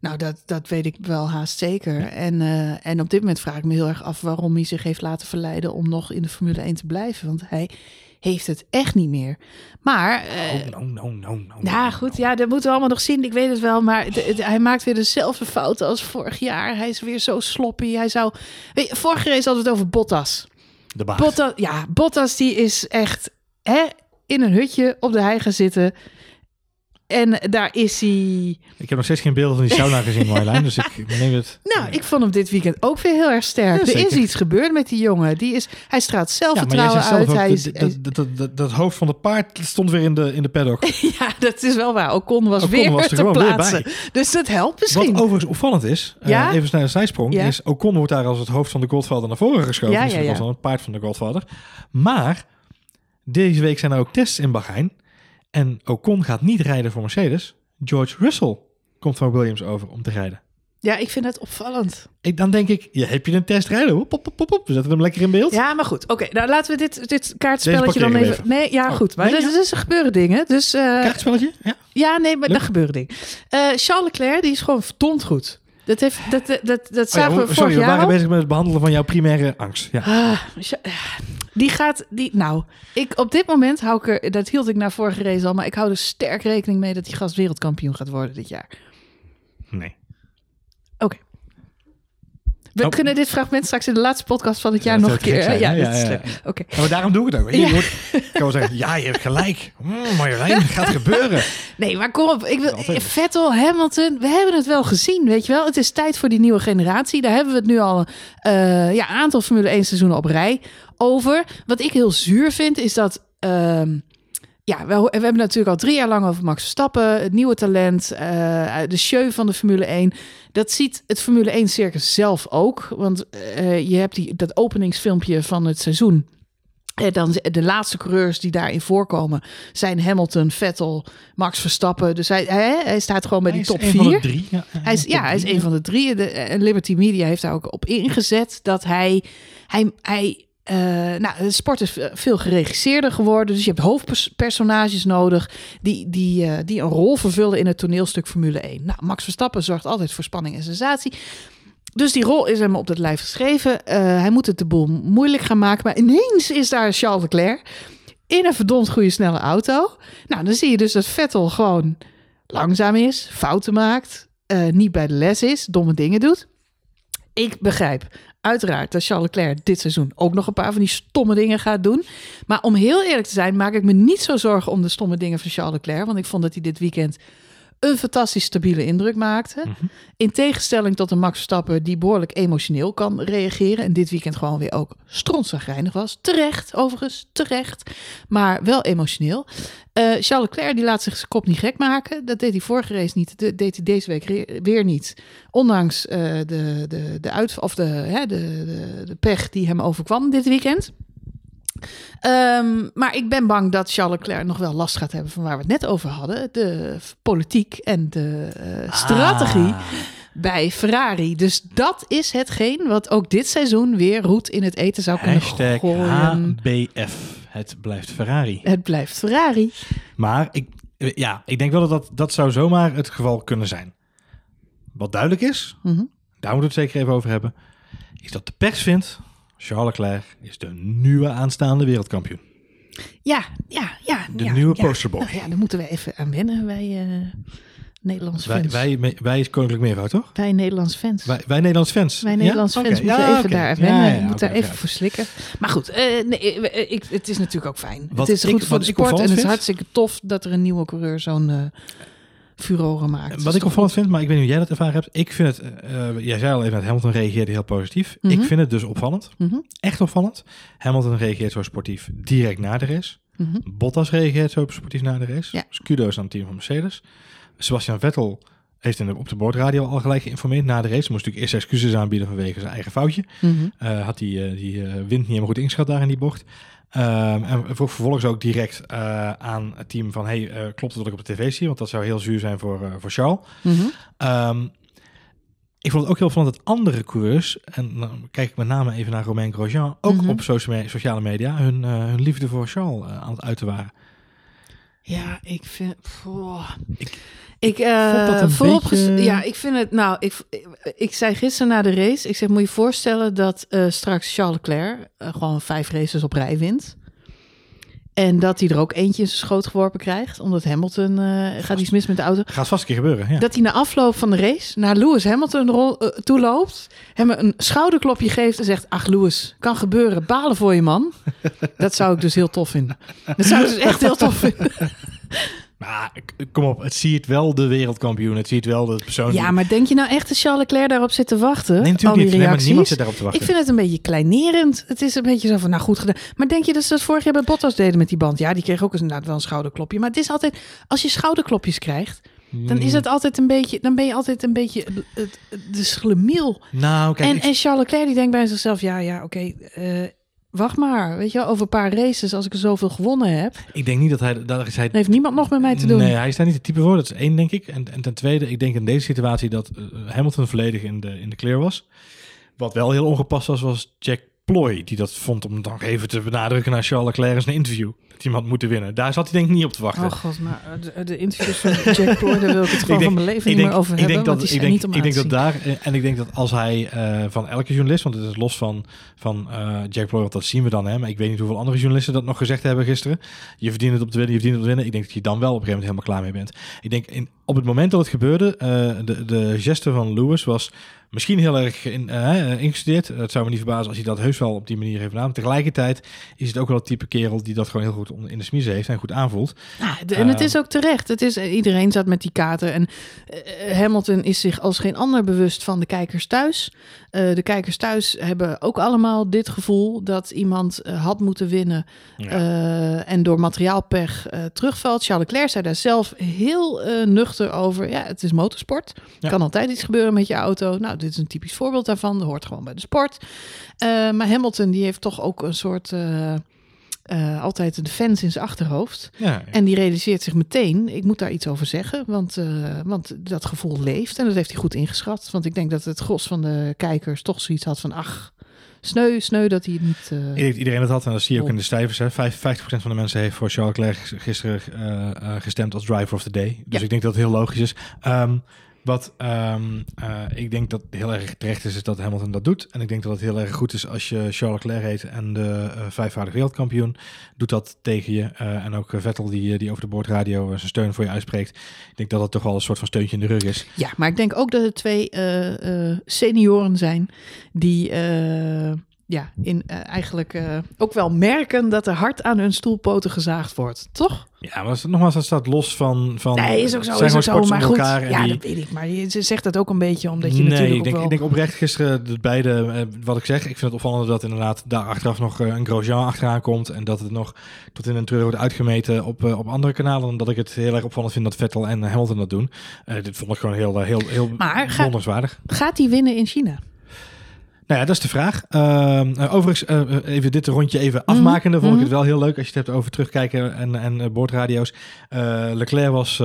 Nou, dat, dat weet ik wel haast zeker. En, uh, en op dit moment vraag ik me heel erg af waarom hij zich heeft laten verleiden om nog in de Formule 1 te blijven. Want hij heeft het echt niet meer. Maar. Uh, oh, no, no, no, no, ja, goed. Ja, dat moeten we allemaal nog zien. Ik weet het wel. Maar de, de, hij maakt weer dezelfde fouten als vorig jaar. Hij is weer zo sloppy. Hij zou. Weet je, vorige race hadden we het over Bottas. De baas. Bottas, ja, Bottas die is echt hè, in een hutje op de hei gaan zitten. En daar is hij. Ik heb nog steeds geen beelden van die sauna gezien, Marjolein. Dus ik neem het. Nou, ik vond hem dit weekend ook weer heel erg sterk. Ja, er is iets gebeurd met die jongen. Die is, hij straalt zelfvertrouwen ja, uit. Ook, hij is, dat, dat, dat, dat, dat, hoofd van het paard stond weer in de, in de paddock. ja, dat is wel waar. Ocon was Ocon weer was te plaatsen. weer. Dus dat helpt misschien. Wat overigens opvallend is, uh, even snel een zijsprong, is Ocon wordt daar als het hoofd van de Godfather naar voren geschoven. Ja, dus ja, dat ja. was dan het paard van de Godfather. Maar deze week zijn er ook tests in Bahrein. En Ocon gaat niet rijden voor Mercedes. George Russell komt van Williams over om te rijden. Ja, ik vind het opvallend. Ik, dan denk ik, heb je een test rijden? Hop, hop, hop, hop. We zetten hem lekker in beeld. Ja, maar goed. Oké, nou laten we dit, dit kaartspelletje dan even... Nee, ja, Oh, goed. Maar nee, ja. dus er gebeuren dingen. Dus eh, Kaartspelletje? Ja. ja, nee, maar er gebeuren dingen. Eh, Charles Leclerc, die is gewoon verdomd goed. Dat, heeft, dat, dat, dat, dat Oh ja, zagen we sorry, we waren bezig met het behandelen van jouw primaire angst. Ja. Ah, Cha- die gaat, die, nou, ik, op dit moment hou ik er, dat hield ik na vorige race al, maar ik hou er sterk rekening mee dat die gast wereldkampioen gaat worden dit jaar. Nee. We Oh. kunnen dit fragment straks in de laatste podcast van het jaar Ja, nog een keer. Ja, Ja, ja, maar daarom doe ik het ook. Je moet, ik kan wel zeggen, ja, je hebt gelijk. Mm, Marjolein, gaat gebeuren. Nee, maar kom op. Ik wil. Vettel, Hamilton, we hebben het wel gezien, weet je wel. Het is tijd voor die nieuwe generatie. Daar hebben we het nu al een ja, aantal Formule 1 seizoenen op rij over. Wat ik heel zuur vind, is dat... ehm, ja, we, we hebben natuurlijk al drie jaar lang over Max Verstappen, het nieuwe talent, eh, de show van de Formule 1. Dat ziet het Formule 1 circus zelf ook. Want eh, je hebt die, dat openingsfilmpje van het seizoen. En dan de laatste coureurs die daarin voorkomen zijn Hamilton, Vettel, Max Verstappen. Dus hij, hij, hij staat gewoon bij die top Hij is een van de 4. drie. Ja, Hij is, ja, hij is een van de drie. De, en Liberty Media heeft daar ook op ingezet dat hij. hij, hij eh, nou, sport is veel geregisseerder geworden. Dus je hebt hoofdpersonages nodig die, die, eh, die een rol vervullen in het toneelstuk Formule 1. Nou, Max Verstappen zorgt altijd voor spanning en sensatie. Dus die rol is hem op het lijf geschreven. Eh, hij moet het de boel moeilijk gaan maken. Maar ineens is daar Charles Leclerc in een verdomd goede snelle auto. Nou, dan zie je dus dat Vettel gewoon langzaam is, fouten maakt, niet bij de les is, domme dingen doet. Ik begrijp uiteraard dat Charles Leclerc dit seizoen ook nog een paar van die stomme dingen gaat doen. Maar om heel eerlijk te zijn, maak ik me niet zo zorgen om de stomme dingen van Charles Leclerc. Want ik vond dat hij dit weekend een fantastisch stabiele indruk maakte. Mhm. In tegenstelling tot een Max Verstappen die behoorlijk emotioneel kan reageren. En dit weekend gewoon weer ook strontzagrijnig was. Terecht, overigens, terecht. Maar wel emotioneel. Eh, Charles Leclerc die laat zich zijn kop niet gek maken. Dat deed hij vorige race niet. Dat deed hij deze week weer niet. Ondanks eh, de, de, de, uit, of de, hè, de, de, de pech die hem overkwam dit weekend. Ehm, maar ik ben bang dat Charles Leclerc nog wel last gaat hebben van waar we het net over hadden. De politiek en de eh, strategie Ah. bij Ferrari. Dus dat is hetgeen wat ook dit seizoen weer roet in het eten zou kunnen Hashtag gooien. HBF. Het blijft Ferrari. Het blijft Ferrari. Maar ik, eh, ja, ik denk wel dat, dat dat zou zomaar het geval kunnen zijn. Wat duidelijk is, Mhm. daar moeten we het zeker even over hebben, is dat de pers vindt, Charles Leclerc is de nieuwe aanstaande wereldkampioen. Ja, ja, ja. De ja, nieuwe ja. posterboy. Nou ja, daar moeten we even aan wennen, wij eh Nederlandse Wij, fans. wij, wij is Koninklijk Meervoud, toch? Wij Nederlandse fans. Wij, wij Nederlands fans. Wij Ja? Oké. fans moeten Ja, even daar Ja, wennen. oké, daar even voor slikken. Maar goed, eh, nee, eh, ik, het is natuurlijk ook fijn. Wat het is ik- goed voor de sport en het is hartstikke tof dat er een nieuwe coureur zo'n eh furoren maakt. Wat ik opvallend vind, maar ik weet niet hoe jij dat ervaren hebt. Ik vind het, eh, jij zei al even dat Hamilton reageerde heel positief. Mhm. Ik vind het dus opvallend. Mhm, Echt opvallend. Hamilton reageert zo sportief direct na de race. mhm. Bottas reageert zo sportief na de race. Ja. Dus kudos aan het team van Mercedes. Sebastian Vettel heeft in de, op de boordradio al gelijk geïnformeerd na de race. Moest natuurlijk eerst excuses aanbieden vanwege zijn eigen foutje. Mhm. Eh, had die, eh, die eh, wind niet helemaal goed ingeschat daar in die bocht. Ehm, en ver- vervolgens ook direct eh, aan het team van... hey, eh, klopt het wat ik op de tv zie? Want dat zou heel zuur zijn voor, eh, voor Charles. Mhm. Ehm, ik vond het ook heel opvallend dat andere coureurs... en dan kijk ik met name even naar Romain Grosjean... ook Mhm. op socia- sociale media hun, hun liefde voor Charles aan het uiten waren. Ja, ik vind. Ik- Ik, eh, vond dat een beetje- Ja, ik vind het. Nou, ik, ik, ik zei gisteren na de race. Ik zeg, moet je je voorstellen dat eh, straks Charles Leclerc eh, gewoon vijf races op rij wint. En dat hij er ook eentje in zijn schoot geworpen krijgt. Omdat Hamilton eh, gaat iets mis met de auto. Gaat vast een keer gebeuren, ja. Dat hij na afloop van de race naar Lewis Hamilton rol, eh, toe loopt. Hem een schouderklopje geeft en zegt... Ach Lewis, kan gebeuren. Balen voor je man. Dat zou ik dus heel tof vinden. Dat zou ik dus echt heel tof vinden. Maar kom op, het ziet wel de wereldkampioen. Het ziet wel de persoon... Ja, maar denk je nou echt dat Charles Leclerc daarop zit te wachten? nee, Al natuurlijk die niet. Nee, maar reacties? niemand zit daarop te wachten. ik vind het een beetje kleinerend. Het is een beetje zo van, nou goed gedaan. Maar denk je dat ze dat vorig jaar bij Bottas deden met die band? Ja, die kreeg ook eens inderdaad wel een schouderklopje. Maar het is altijd, als je schouderklopjes krijgt, dan is het altijd een beetje, dan ben je altijd een beetje de schlemiel. Nou, kijk, En, ik- en Charles Leclerc die denkt bij zichzelf, ja, ja, oké, eh, wacht maar. Weet je over een paar races, als ik er zoveel gewonnen heb, ik denk niet dat hij... Daar is hij heeft niemand nog met mij te doen. Nee, hij is daar niet het type voor. Dat is één, denk ik. En, en ten tweede, ik denk in deze situatie dat eh, Hamilton volledig in de, in de clear was. Wat wel heel ongepast was, was Jack Die dat vond om dan even te benadrukken naar Charles Leclerc in een interview. Dat had moeten winnen. Daar zat hij denk ik niet op te wachten. Oh god, maar de, de interviews van Jack Ploy, daar wil ik het gewoon denk- van mijn leven niet denk, meer over ik hebben. dat, ik denk, niet om ik denk dat daar, eh, en ik denk dat als hij eh, van elke journalist, want het is los van, van eh, Jack Ploy, want dat zien we dan, hè, maar ik weet niet hoeveel andere journalisten dat nog gezegd hebben gisteren. Je verdient het op te winnen, je verdient het op te winnen. Ik denk dat je dan wel op een gegeven moment helemaal klaar mee bent. Ik denk, in, op het moment dat het gebeurde, eh, de, de geste van Lewis was misschien heel erg in, eh, ingestudeerd. Het zou me niet verbazen als hij dat heus wel op die manier heeft gedaan. Tegelijkertijd is het ook wel het type kerel die dat gewoon heel goed in de smiezen heeft en goed aanvoelt. Nou, de- en het Eh, is ook terecht. Het is, iedereen zat met die kater. En eh, Hamilton is zich als geen ander bewust van de kijkers thuis. Eh, de kijkers thuis hebben ook allemaal dit gevoel dat iemand eh, had moeten winnen. eh, en door materiaalpech eh, terugvalt. Charles Leclerc zei daar zelf heel eh, nuchter over. Ja, het is motorsport. Ja. Kan altijd iets gebeuren met je auto. Nou, dit is een typisch voorbeeld daarvan. Dat hoort gewoon bij de sport. Eh, maar Hamilton die heeft toch ook een soort... eh, eh, altijd de fans in zijn achterhoofd. Ja, En die realiseert zich meteen, ik moet daar iets over zeggen, want, want dat gevoel leeft en dat heeft hij goed ingeschat. Want ik denk dat het gros van de kijkers toch zoiets had van, ach, sneu, sneu dat hij het niet... Ik denk dat iedereen dat had en dat zie je ook in de cijfers. Hè. Vijf- 50% van de mensen heeft voor Charles Leclerc gisteren gestemd als driver of the day. Dus Ja. ik denk dat het heel logisch is. Ehm, wat ehm, eh, ik denk dat heel erg terecht is, is dat Hamilton dat doet. En ik denk dat het heel erg goed is als je Charles Leclerc heet en de vijfvoudig wereldkampioen doet dat tegen je. Eh, en ook Vettel die, die over de boordradio zijn steun voor je uitspreekt. Ik denk dat dat toch wel een soort van steuntje in de rug is. Ja, maar ik denk ook dat het twee senioren zijn die, ja, in uh, eigenlijk uh, ook wel merken dat er hard aan hun stoelpoten gezaagd wordt, toch? Ja, maar nogmaals, dat staat los van... van nee, is ook zo, is ook zo, maar goed. Ja, die... dat weet ik. Maar je zegt dat ook een beetje omdat je nee, natuurlijk ik denk, wel... ik denk oprecht gisteren de beide, uh, wat ik zeg, ik vind het opvallend dat inderdaad daar achteraf nog een Grosjean achteraan komt en dat het nog tot in een treur wordt uitgemeten op, op andere kanalen, dan dat ik het heel erg opvallend vind dat Vettel en Hamilton dat doen. dit vond ik gewoon heel, heel, heel maar wonderswaardig. gaat hij winnen in China? Nou ja, dat is de vraag. Uh, overigens, uh, even dit rondje even mhm. afmakende, vond ik mhm. het wel heel leuk als je het hebt over terugkijken en, en boordradio's. Leclerc was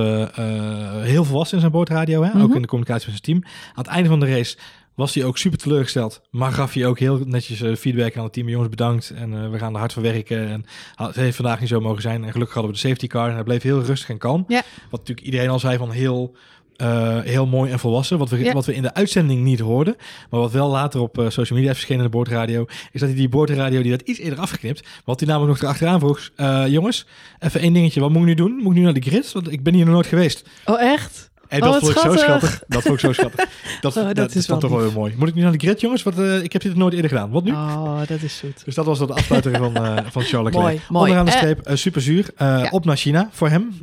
heel volwassen in zijn boordradio, hè? ook Mhm. in de communicatie met zijn team. Aan het einde van de race was hij ook super teleurgesteld, maar gaf hij ook heel netjes feedback aan het team. Jongens, bedankt en we gaan er hard voor werken. En het heeft vandaag niet zo mogen zijn. En gelukkig hadden we de safety car en hij bleef heel rustig en kalm. Ja. Wat natuurlijk iedereen al zei van heel... Uh, heel mooi en volwassen. Wat we, Ja. wat we in de uitzending niet hoorden. Maar wat wel later op uh, social media verschenen in de boordradio. Is dat hij die boordradio die dat iets eerder afgeknipt. Wat hij namelijk nog erachteraan vroeg. Uh, jongens, even één dingetje. Wat moet ik nu doen? Moet ik nu naar de grid? Want ik ben hier nog nooit geweest. Oh, echt? En Oh, dat wat vond ik zo schattig. Dat vond ik zo schattig. Dat, Oh, dat, is toch wel weer mooi. Moet ik nu naar de grid, jongens? Want uh, ik heb dit nooit eerder gedaan. Wat nu? Oh, dat is zoet. Dus dat was de afsluiter van, uh, van Charles Leclerc. Mooi, mooi. Onderaan de Eh, streep, uh, super zuur. Ja. Op naar China voor hem.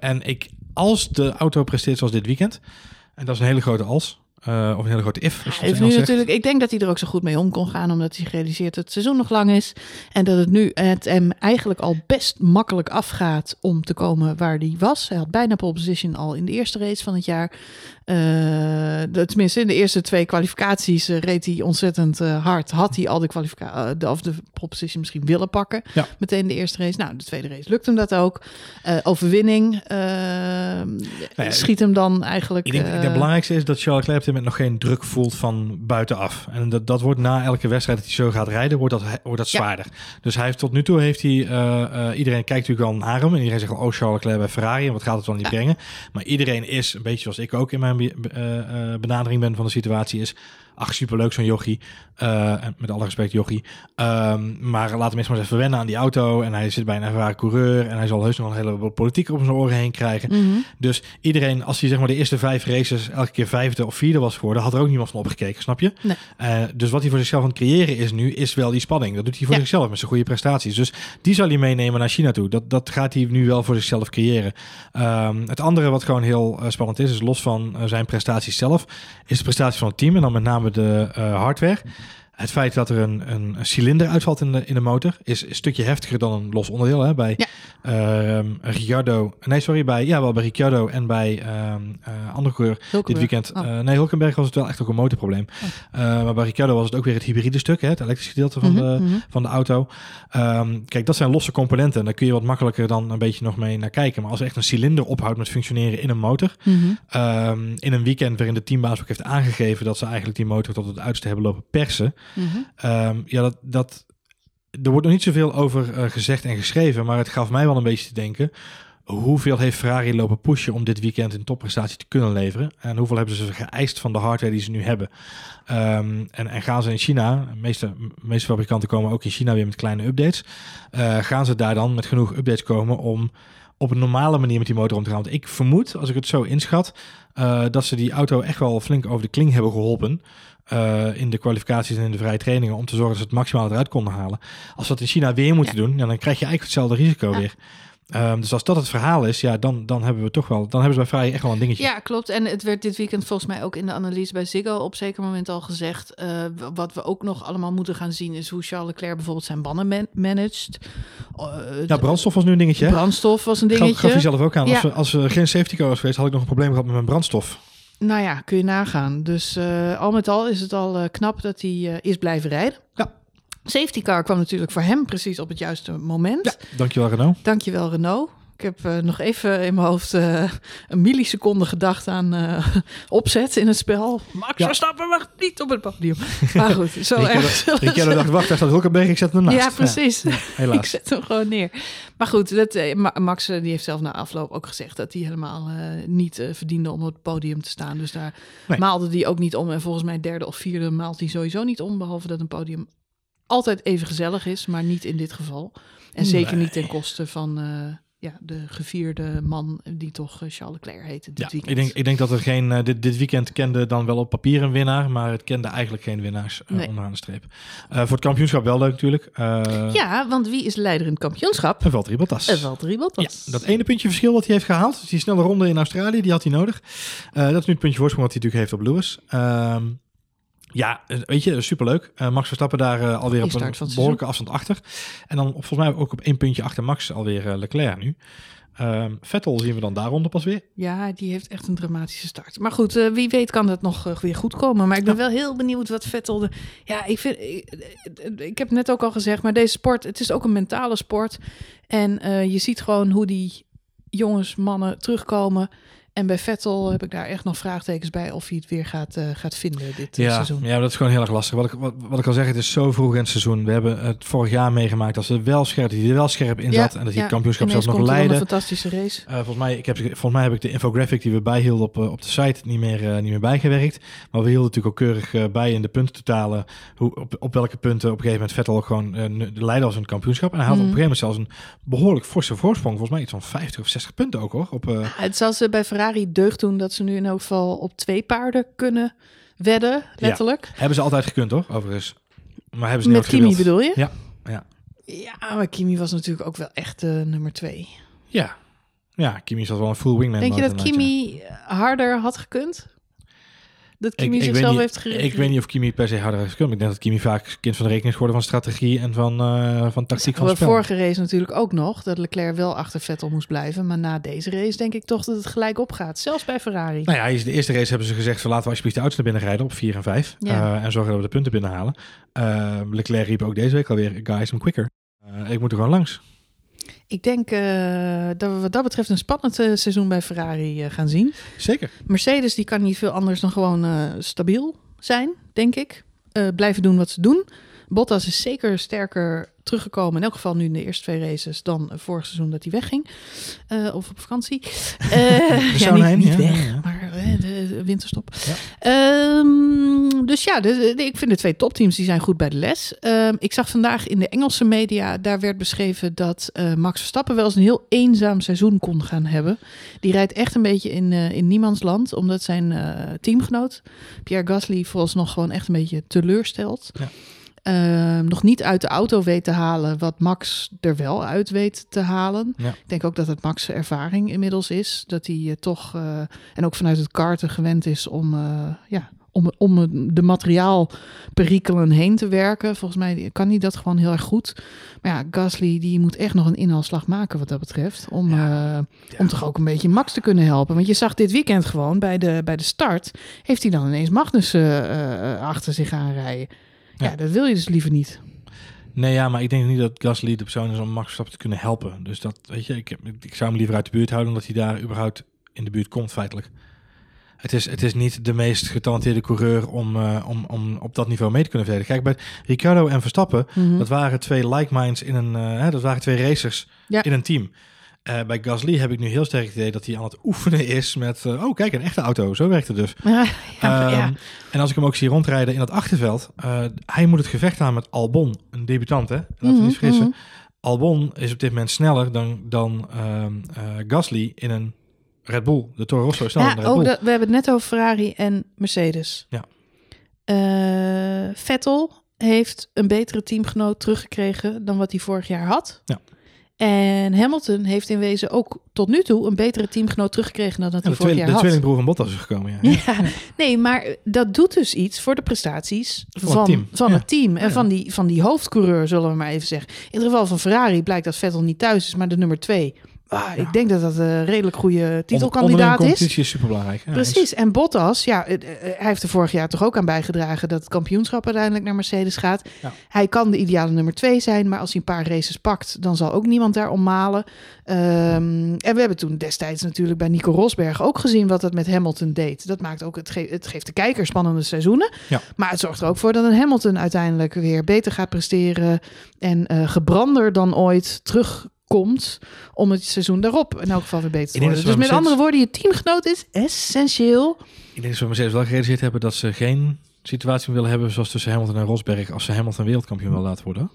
En ik, als de auto presteert zoals dit weekend, en dat is een hele grote als, uh, of een hele grote if. Als heeft nu zegt. natuurlijk, ik denk dat hij er ook zo goed mee om kon gaan, omdat hij gerealiseerd dat het seizoen nog lang is. En dat het nu het hem eigenlijk al best makkelijk afgaat om te komen waar hij was. Hij had bijna pole position al in de eerste race van het jaar. Eh, de, tenminste, in de eerste twee kwalificaties eh, reed hij ontzettend eh, hard. Had hij al de, kwalifica- de, of de pole position misschien willen pakken. Ja. Meteen de eerste race. Nou, de tweede race lukt hem dat ook. Overwinning ja, schiet hem dan eigenlijk... Ik denk, ik denk eh, het belangrijkste is dat Charles Leclerc op dit moment nog geen druk voelt van buitenaf. En dat, dat wordt na elke wedstrijd dat hij zo gaat rijden, wordt dat, wordt dat Ja. zwaarder. Dus hij heeft tot nu toe heeft hij, iedereen kijkt natuurlijk al naar hem. En iedereen zegt, oh Charles Leclerc bij Ferrari, en wat gaat het dan niet Ja. brengen? Maar iedereen is, een beetje zoals ik ook in mijn benadering ben van de situatie, is... Ach, superleuk zo'n jochie. Eh, en met alle respect jochie. Ehm, maar laat hem eerst maar eens even wennen aan die auto. En hij zit bij een ervaren coureur. En hij zal heus nog een hele politiek op zijn oren heen krijgen. mhm. Dus iedereen, als hij zeg maar de eerste vijf races elke keer vijfde of vierde was geworden, had er ook niemand van opgekeken, snap je? Nee. Eh, dus wat hij voor zichzelf aan het creëren is nu, is wel die spanning. Dat doet hij voor Ja. zichzelf met zijn goede prestaties. Dus die zal hij meenemen naar China toe. Dat, dat gaat hij nu wel voor zichzelf creëren. Ehm, het andere wat gewoon heel eh, spannend is, is los van zijn prestaties zelf, is de prestatie van het team en dan met name de eh, hardware. Het feit dat er een, een, een cilinder uitvalt in de, in de motor is een stukje heftiger dan een los onderdeel. Hè? Bij Ja. ehm, Ricciardo, nee sorry, bij, ja wel bij Ricciardo en bij ehm eh, andere coureur dit weekend. Oh. eh, nee, Hulkenberg was het wel echt ook een motorprobleem. Eh, maar bij Ricciardo was het ook weer het hybride stuk, hè? het elektrische gedeelte van, Mhm, de, mhm. van de auto. Ehm, kijk, dat zijn losse componenten. Daar kun je wat makkelijker dan een beetje nog mee naar kijken. Maar als echt een cilinder ophoudt met functioneren in een motor, Mhm. In een weekend waarin de teambaas ook heeft aangegeven dat ze eigenlijk die motor tot het uiterste hebben lopen persen. Mhm. Ehm, ja, dat, dat, er wordt nog niet zoveel over eh, gezegd en geschreven, maar het gaf mij wel een beetje te denken. Hoeveel heeft Ferrari lopen pushen om dit weekend een topprestatie te kunnen leveren? En hoeveel hebben ze geëist van de hardware die ze nu hebben? Ehm, en, en gaan ze in China, meeste, meeste fabrikanten komen ook in China weer met kleine updates. Eh, gaan ze daar dan met genoeg updates komen om op een normale manier met die motor om te gaan? Want ik vermoed, als ik het zo inschat, eh, dat ze die auto echt wel flink over de kling hebben geholpen. Eh, in de kwalificaties en in de vrije trainingen om te zorgen dat ze het maximaal eruit konden halen. Als ze dat in China weer moeten doen, ja, dan krijg je eigenlijk hetzelfde risico Ja. weer. Ehm, dus als dat het verhaal is, ja, dan, dan hebben we toch wel, dan hebben ze bij Ferrari echt wel een dingetje. Ja, klopt. En het werd dit weekend volgens mij ook in de analyse bij Ziggo op zeker moment al gezegd. eh, wat we ook nog allemaal moeten gaan zien is hoe Charles Leclerc bijvoorbeeld zijn banden man- managt. Eh, Ja, brandstof was nu een dingetje. hè? brandstof was een Gaf, dingetje. gaf hij zelf ook aan. Als, we, als er geen safety car was geweest, had ik nog een probleem gehad met mijn brandstof. Nou ja, kun je nagaan. Dus eh, al met al is het al eh, knap dat hij eh, is blijven rijden. Ja. Safety car kwam natuurlijk voor hem precies op het juiste moment. Ja, dankjewel Renault. Dankjewel Renault. Ik heb eh, nog even in mijn hoofd eh, een milliseconde gedacht aan eh, opzet in het spel. Max Ja. Verstappen mag niet op het podium. Maar goed, zo erg. ze- Ricciardo dacht, wacht, daar staat Hulkenberg, ik zet hem naast. Ja, precies. Ik helaas. zet hem gewoon neer. Maar goed, dat, Max die heeft zelf na afloop ook gezegd dat hij helemaal eh, niet verdiende om op het podium te staan. Dus daar Nee. maalde hij ook niet om. En volgens mij derde of vierde maalt hij sowieso niet om. Behalve dat een podium altijd even gezellig is, maar niet in dit geval. En zeker Nee. niet ten koste van, eh, ja, de gevierde man die toch eh, Charles Leclerc heette dit Ja, weekend. ik denk, ik denk dat er geen. eh, dit, dit weekend kende dan wel op papier een winnaar, maar het kende eigenlijk geen winnaars eh, Nee. onderaan de streep. Voor het kampioenschap wel leuk natuurlijk. Ja, want wie is de leider in het kampioenschap? En Valtteri Bottas. Valtteri Bottas. Ja, dat ene puntje verschil wat hij heeft gehaald, dus die snelle ronde in Australië, die had hij nodig. Dat is nu het puntje voorsprong wat hij natuurlijk heeft op Lewis. Ehm, ja, eh, weet je, superleuk. Eh Max Verstappen daar eh, alweer op een behoorlijke afstand achter. En dan volgens mij ook op één puntje achter Max alweer eh, Leclerc nu. Ehm, Vettel zien we dan daaronder pas weer. Ja, die heeft echt een dramatische start. Maar goed, wie weet kan dat nog weer goed komen. Maar ik ben wel heel benieuwd wat Vettel... De... Ja, ik, vind, ik, ik heb net ook al gezegd, maar deze sport... Het is ook een mentale sport. En je ziet gewoon hoe die jongens, mannen terugkomen. En bij Vettel heb ik daar echt nog vraagtekens bij... of hij het weer gaat, eh, gaat vinden dit eh, Ja, seizoen. ja, dat is gewoon heel erg lastig. Wat ik, wat, wat ik al zeg, het is zo vroeg in het seizoen. We hebben het vorig jaar meegemaakt dat ze wel scherp, hij er wel scherp in zat. en dat hij het kampioenschap zelfs nog leidde. een fantastische race. Eh, volgens, mij, ik heb, volgens mij heb ik de infographic die we bijhielden op, op de site niet meer, niet meer bijgewerkt. Maar we hielden natuurlijk ook keurig bij in de puntentotalen hoe, op, op welke punten op een gegeven moment Vettel ook gewoon de leider was in het kampioenschap. En hij had Mhm. op een gegeven moment zelfs een behoorlijk forse voorsprong. Volgens mij iets van 50 of 60 punten ook hoor. Op, Het zal ze bij Ferrari deugd doen dat ze nu in elk geval op twee paarden kunnen wedden, letterlijk. hebben ze altijd gekund hoor, overigens. Maar hebben ze niet Met Kimi gewild. bedoel je? Ja, ja. Ja, maar Kimi was natuurlijk ook wel echt eh, nummer twee. Ja. Ja, Kimi zat wel een full wingman. Denk je dat ja. Kimi harder had gekund? Dat Ik, Kimi ik, weet zichzelf niet, heeft gericht? ik weet niet of Kimi per se harder heeft gekund. maar Ik denk dat Kimi vaak kind van de rekening is geworden van strategie en van, eh, van tactiek van spel. vorige race natuurlijk ook nog, dat Leclerc wel achter Vettel moest blijven. Maar na deze race denk ik toch dat het gelijk opgaat. Zelfs bij Ferrari. Nou ja, de eerste race hebben ze gezegd, laten we alsjeblieft de auto's naar binnen rijden op 4 en 5. Ja. eh, en zorgen dat we de punten binnenhalen. Eh, Leclerc riep ook deze week alweer, guys, I'm quicker. Ik moet er gewoon langs. Ik denk eh, dat we wat dat betreft een spannend eh, seizoen bij Ferrari eh, gaan zien. Zeker. Mercedes die kan niet veel anders dan gewoon stabiel zijn, denk ik. Blijven doen wat ze doen. Bottas is zeker sterker teruggekomen, in elk geval nu in de eerste twee races, dan vorig seizoen dat hij wegging. Of op vakantie. Ja, niet, in, niet ja, weg, maar eh, de, winterstop. Ja. Ehm, dus ja, de, de- ik vind de twee topteams die zijn goed bij de les. Ehm, ik zag vandaag in de Engelse media, daar werd beschreven dat eh, Max Verstappen wel eens een heel eenzaam seizoen kon gaan hebben. Die rijdt echt een beetje in, eh, in niemands land, omdat zijn eh, teamgenoot Pierre Gasly vooralsnog gewoon echt een beetje teleurstelt. Ja. Ehm, nog niet uit de auto weet te halen wat Max er wel uit weet te halen. Ja. Ik denk ook dat het Max' ervaring inmiddels is. Dat hij eh, toch, eh, en ook vanuit het karten gewend is om, eh, ja, om, om de materiaalperikelen heen te werken. Volgens mij kan hij dat gewoon heel erg goed. Maar ja, Gasly die moet echt nog een inhaalslag maken wat dat betreft. Om, om toch ook een beetje Max te kunnen helpen. Want je zag dit weekend gewoon bij de, bij de start... heeft hij dan ineens Magnus eh, achter zich aanrijden. Ja. Ja. dat wil je dus liever niet. Nee, ja, maar ik denk niet dat Gasly de persoon is om Max Verstappen te kunnen helpen. Dus dat, weet je, ik, heb- ik zou hem liever uit de buurt houden, omdat hij daar überhaupt in de buurt komt, feitelijk. Het is, het is niet de meest getalenteerde coureur om, eh, om, om op dat niveau mee te kunnen verdedigen. Kijk, bij Ricardo en Verstappen, Mhm. dat waren twee like minds in een, eh, hè, dat waren twee racers Ja. in een team. Eh, bij Gasly heb ik nu heel sterk het idee dat hij aan het oefenen is met, eh, oh kijk, een echte auto. Zo werkt het dus. Ja, ja, Ehm, ja. En als ik hem ook zie rondrijden in het achterveld, eh, hij moet het gevecht aan met Albon, een debutant, hè? Laten we Mhm, niet vergissen. mhm. Albon is op dit moment sneller dan, dan ehm, eh, Gasly in een Red Bull. De Toro Rosso is sneller Ja, dan de Red ook Bull. dat, we hebben het net over Ferrari en Mercedes. Ja. Vettel heeft een betere teamgenoot teruggekregen dan wat hij vorig jaar had. Ja. En Hamilton heeft in wezen ook tot nu toe een betere teamgenoot teruggekregen dan dat Ja, hij de, vorig jaar de had. tweelingbroer van Bottas is gekomen, ja. Ja, nee, maar dat doet dus iets voor de prestaties Van van, het team. van Ja. het team. En van, die, van die hoofdcoureur, zullen we maar even zeggen. In het geval van Ferrari blijkt dat Vettel niet thuis is, maar de nummer twee. Ah, Ja. Ik denk dat dat een redelijk goede titelkandidaat is. competitie is superbelangrijk. Ja, Precies. En Bottas, ja, eh, eh, hij heeft er vorig jaar toch ook aan bijgedragen dat het kampioenschap uiteindelijk naar Mercedes gaat. Ja. Hij kan de ideale nummer twee zijn, maar als hij een paar races pakt, dan zal ook niemand daar om malen. Ehm, en we hebben toen destijds natuurlijk bij Nico Rosberg ook gezien wat dat met Hamilton deed. Dat maakt ook, het, ge- het geeft de kijker spannende seizoenen. Maar het zorgt er ook voor dat een Hamilton uiteindelijk weer beter gaat presteren en eh, gebrander dan ooit terugkomt om het seizoen daarop in elk geval weer beter te worden. Dus met andere woorden, je teamgenoot is essentieel. Ik denk dat ze Mercedes wel gerealiseerd hebben dat ze geen situatie willen hebben zoals tussen Hamilton en Rosberg als ze Hamilton wereldkampioen wil laten worden.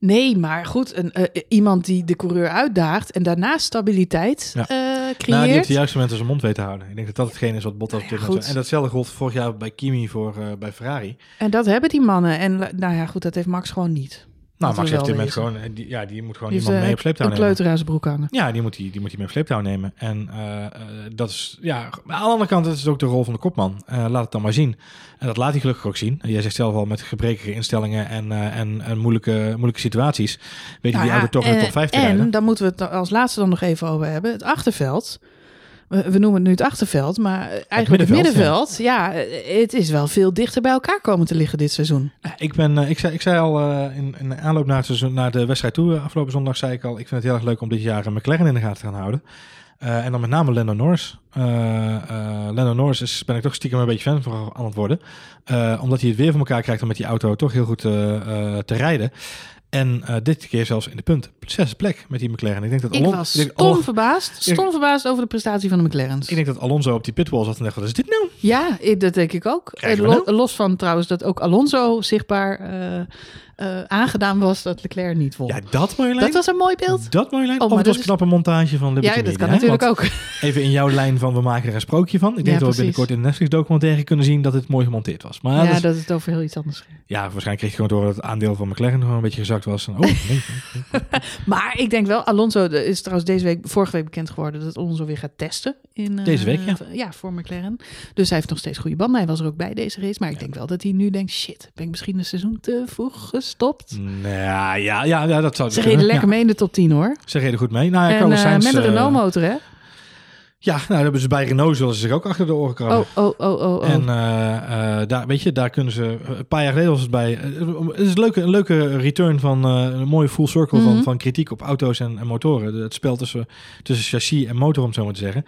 Nee, maar goed, een, eh, iemand die de coureur uitdaagt en daarna stabiliteit Ja. eh, Nou, die creëert. op de juiste moment zijn mond weet te houden. Ik denk dat dat hetgeen is wat Bottas Nou ja. En datzelfde gold vorig jaar bij Kimi voor, eh, bij Ferrari. En dat hebben die mannen. En nou ja, goed, dat heeft Max gewoon niet. Nou, Max heeft dit gewoon... eh, Die, ja, die moet gewoon Die iemand eh, mee op sleeptouw een nemen. kleuter aan zijn broek hangen. Ja, die moet hij die moet hij mee op sleeptouw nemen. En eh, dat is, ja, aan de andere kant, dat is ook de rol van de kopman. Laat het dan maar zien. En dat laat hij gelukkig ook zien. Jij zegt zelf al met gebrekkige instellingen en, en, en moeilijke, moeilijke situaties. Weet je Nou die ja, auto toch in de en- top 5 te En rijden. dan moeten we het als laatste dan nog even over hebben. Het achterveld. We, we noemen het nu het achterveld, maar eigenlijk het middenveld, middenveld. Ja, het is wel veel dichter bij elkaar komen te liggen dit seizoen. Ik, ben, eh, ik, zei, ik zei al eh, in, in de aanloop naar, het seizoen, naar de wedstrijd toe, eh, afgelopen zondag zei ik al, ik vind het heel erg leuk om dit jaar een McLaren in de gaten te gaan houden. En dan met name Lando Norris. Eh, Lando Norris is, ben ik toch stiekem een beetje fan van aan het worden. Omdat hij het weer voor elkaar krijgt om met die auto toch heel goed te rijden. En eh, dit keer zelfs in de punt. Zesde plek met die McLaren. Ik denk dat Ik Alon- was ik denk stom Alon- verbaasd. Stom verbaasd over de prestatie van de McLaren's. ik denk dat Alonso op die pitwall zat en dacht, wat is dit nou? Ja, dat denk ik ook. Lo- nou? Los van trouwens dat ook Alonso zichtbaar eh, eh, aangedaan was dat Leclerc niet won. Ja, dat Marjolein. dat was een mooi beeld. Dat Marjolein. Oh, of het was een is- knappe montage van Liberty Ja, dat kan hè? natuurlijk Want ook. Even in jouw lijn van we maken er een sprookje van. Ik denk Ja, dat we binnenkort in de Netflix documentaire kunnen zien dat het mooi gemonteerd was. Maar Ja, dat is- dat het over heel iets anders ging. ja, waarschijnlijk kreeg je gewoon door dat het aandeel van McLaren gewoon een beetje gezakt was. En, oh, nee, nee, nee. Maar ik denk wel, Alonso is trouwens deze week, vorige week bekend geworden dat Alonso weer gaat testen. In, eh, Deze week, ja. Ja, voor McLaren. Dus hij heeft nog steeds goede banden. Hij was er ook bij deze race. Maar ik denk wel dat hij nu denkt, shit, ben ik misschien een seizoen te vroeg gestopt? Nou, ja, ja, ja, dat zou Ze kunnen. reden lekker Ja, mee in de top 10 hoor. Ze reden goed mee. Nou, ja, en Carlos eh, Sainz, met een eh, Renault motor hè? Ja, nou, dat hebben ze bij Renault zullen ze zich ook achter de oren krabben. Oh, oh, oh, oh, oh. En eh, eh, daar, weet je, daar kunnen ze... Een paar jaar geleden was het bij... eh, het is een leuke, een leuke return van... eh, een mooie full circle Mhm. van, van kritiek op auto's en, en motoren. Het spel tussen, tussen chassis en motor, om het zo maar te zeggen.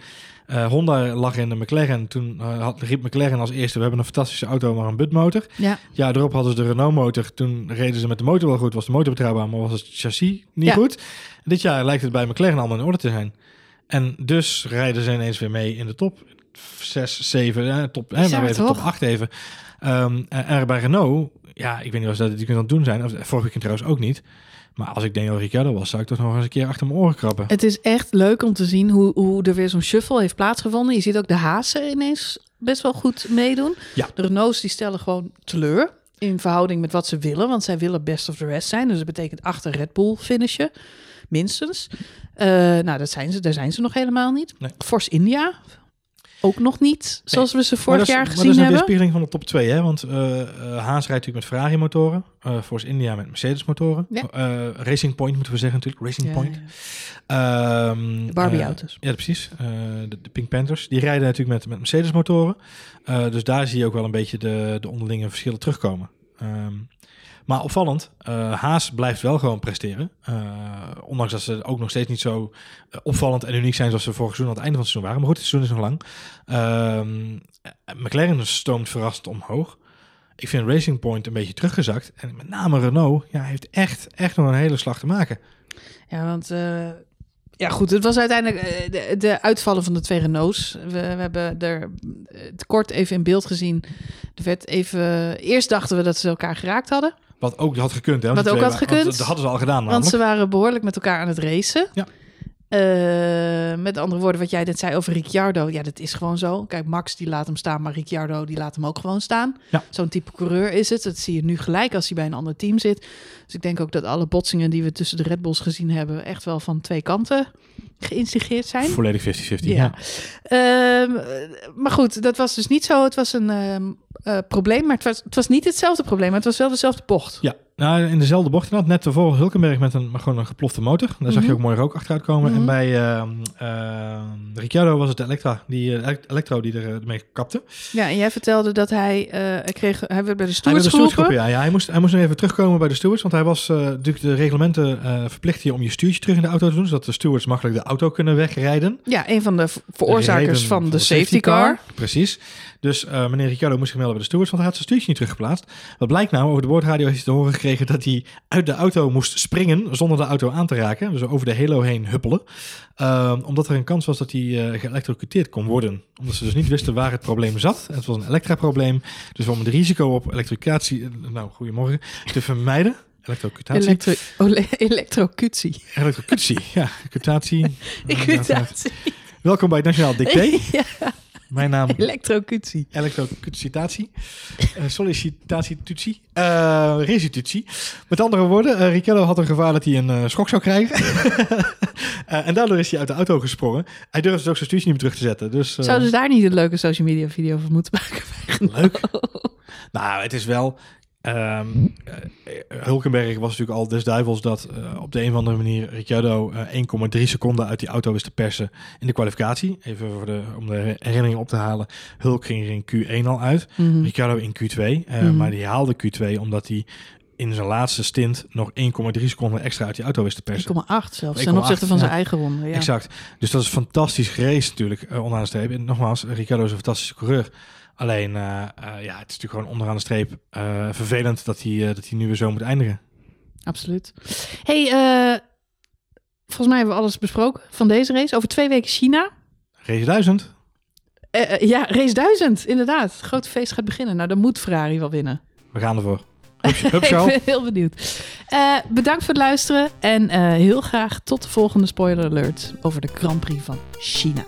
Eh, Honda lag in de McLaren. Toen eh, had, riep McLaren als eerste... We hebben een fantastische auto, maar een butmotor. ja. Ja, erop hadden ze de Renault motor. Toen reden ze met de motor wel goed. Was de motor betrouwbaar, maar was het chassis niet Ja. goed. Dit jaar lijkt het bij McLaren allemaal in orde te zijn. En dus rijden ze ineens weer mee in de top 6, 7, eh, top, Bizar, maar even top toch? 8 even. Ehm, en, bij Renault, ja, ik weet niet of ze dat die kunnen doen zijn. Of, vorige weekend trouwens ook niet. Maar als ik Daniel Ricciardo was, zou ik toch nog eens een keer achter mijn oren krabben. Het is echt leuk om te zien hoe, hoe er weer zo'n shuffle heeft plaatsgevonden. Je ziet ook de Haasen ineens best wel goed meedoen. Ja. De Renaults die stellen gewoon teleur in verhouding met wat ze willen. Want zij willen best of the rest zijn. Dus dat betekent achter Red Bull finishen, minstens. Eh, nou, dat zijn ze, daar zijn ze nog helemaal niet. Nee. Force India, ook nog niet. Zoals we ze vorig dat is- jaar maar gezien dat is een hebben. weerspiegeling van de top 2, hè? Want eh, eh, Haas rijdt natuurlijk met Ferrari motoren. eh Force India met Mercedes motoren. Ja. Racing Point moeten we zeggen natuurlijk. Racing Ja, Point. ja. Ehm, De Barbie eh, auto's. ja, precies. De, de Pink Panthers. Die rijden natuurlijk met, met Mercedes motoren. Eh, dus daar zie je ook wel een beetje de, de onderlinge verschillen terugkomen. Ehm, maar opvallend, eh, Haas blijft wel gewoon presteren. Eh, ondanks dat ze ook nog steeds niet zo eh, opvallend en uniek zijn zoals ze vorig seizoen aan het einde van het seizoen waren. Maar goed, het seizoen is nog lang. Ehm, eh, McLaren stoomt verrassend omhoog. Ik vind Racing Point een beetje teruggezakt. En met name Renault ja, heeft echt, echt nog een hele slag te maken. Ja, want ja, goed, het was uiteindelijk de, uitvallen van de twee Renaults. We, we hebben er het kort even in beeld gezien. Er werd even. Eerst dachten we dat ze elkaar geraakt hadden, Wat ook had gekund. Hè? Wat ook had want gekund. Dat hadden ze al gedaan want ze waren behoorlijk met elkaar aan het racen. Ja. Eh, met andere woorden, wat jij net zei over Ricciardo, ja, dat is gewoon zo. Kijk, Max die laat hem staan, maar Ricciardo die laat hem ook gewoon staan. Ja. Zo'n type coureur is het. Dat zie je nu gelijk als hij bij een ander team zit. Dus ik denk ook dat alle botsingen die we tussen de Red Bulls gezien hebben, echt wel van twee kanten geïnstigeerd zijn. Volledig 50-50. Ja. Ja. Ehm, maar goed, dat was dus niet zo. Het was een ehm, eh, probleem, maar het was, het was niet hetzelfde probleem. Maar het was wel dezelfde bocht. Ja, nou, in dezelfde bocht inderdaad. Net tevoren Hulkenberg met een, maar gewoon een geplofte motor. Daar zag je Mhm. ook mooi rook achteruit komen. Mhm. En bij ehm ehm, Ricciardo was het de Elektra, die, eh, elek- Elektro die er, ermee kapte. Ja, en jij vertelde dat hij, eh, hij kreeg, hij werd bij de Hij stewards de stewards geroepen. geroepen, ja. ja hij, moest, hij moest nog even terugkomen bij de stewards. Want hij was eh, natuurlijk de reglementen eh verplicht je om je stuurtje terug in de auto te doen. Zodat de stewards makkelijk de auto kunnen wegrijden. Ja, een van de v- veroorzakers van, de safety car. Precies. Dus eh, meneer Ricciardo moest zich melden bij de stewards, want hij had zijn stuurtje niet teruggeplaatst. Wat blijkt nou? Over de boordradio heeft hij te horen gekregen dat hij uit de auto moest springen zonder de auto aan te raken. Dus over de halo heen huppelen. Ehm, omdat er een kans was dat hij eh geëlectrocuteerd kon worden. Omdat ze dus niet wisten waar het probleem zat. Het was een elektra-probleem. Dus om het risico op elektrificatie, eh, nou, goedemorgen, te vermijden, Elektrocutatie. Elektro, ole- elektrocutie. Elektrocutie, ja. Cutatie. Welkom bij het Nationaal Dicté. ja, Mijn naam elektrocutie. elektrocutatie. Uh, sollicitatietutsie. Eh restitutie. Met andere woorden, eh Ricciardo had een gevaar dat hij een eh, schok zou krijgen. Eh, en daardoor is hij uit de auto gesprongen. Hij durfde dus ook zijn stuurtje niet meer terug te zetten. Dus, eh, Zouden ze daar niet een leuke social media video van moeten maken? Leuk. Nou, het is wel. Ehm, eh, Hulkenberg was natuurlijk al des duivels dat eh, op de een of andere manier Ricciardo eh, 1,3 seconden uit die auto wist te persen in de kwalificatie. Even voor de, om de herinnering op te halen. Hulk ging er in Q1 al uit, Mhm. Ricciardo in Q2. eh, Mhm. Maar die haalde Q2 omdat hij in zijn laatste stint nog 1,3 seconden extra uit die auto wist te persen. 1,8 zelfs, 1,8, ten opzichte van zijn eigen ronde. Ja. Exact. Dus dat is fantastisch geraced natuurlijk, eh, onderaan de streep. En nogmaals, Ricciardo is een fantastische coureur. Alleen, eh, eh, ja, het is natuurlijk gewoon onderaan de streep eh, vervelend dat hij, dat hij nu weer zo moet eindigen. Absoluut. hey, volgens mij hebben we alles besproken van deze race. Over twee weken China. Race 1000. Eh, eh, ja, race 1000, inderdaad. Het grote feest gaat beginnen. Nou, dan moet Ferrari wel winnen. We gaan ervoor. Hup. Ik ben heel benieuwd. Bedankt voor het luisteren. En heel graag tot de volgende spoiler alert over de Grand Prix van China.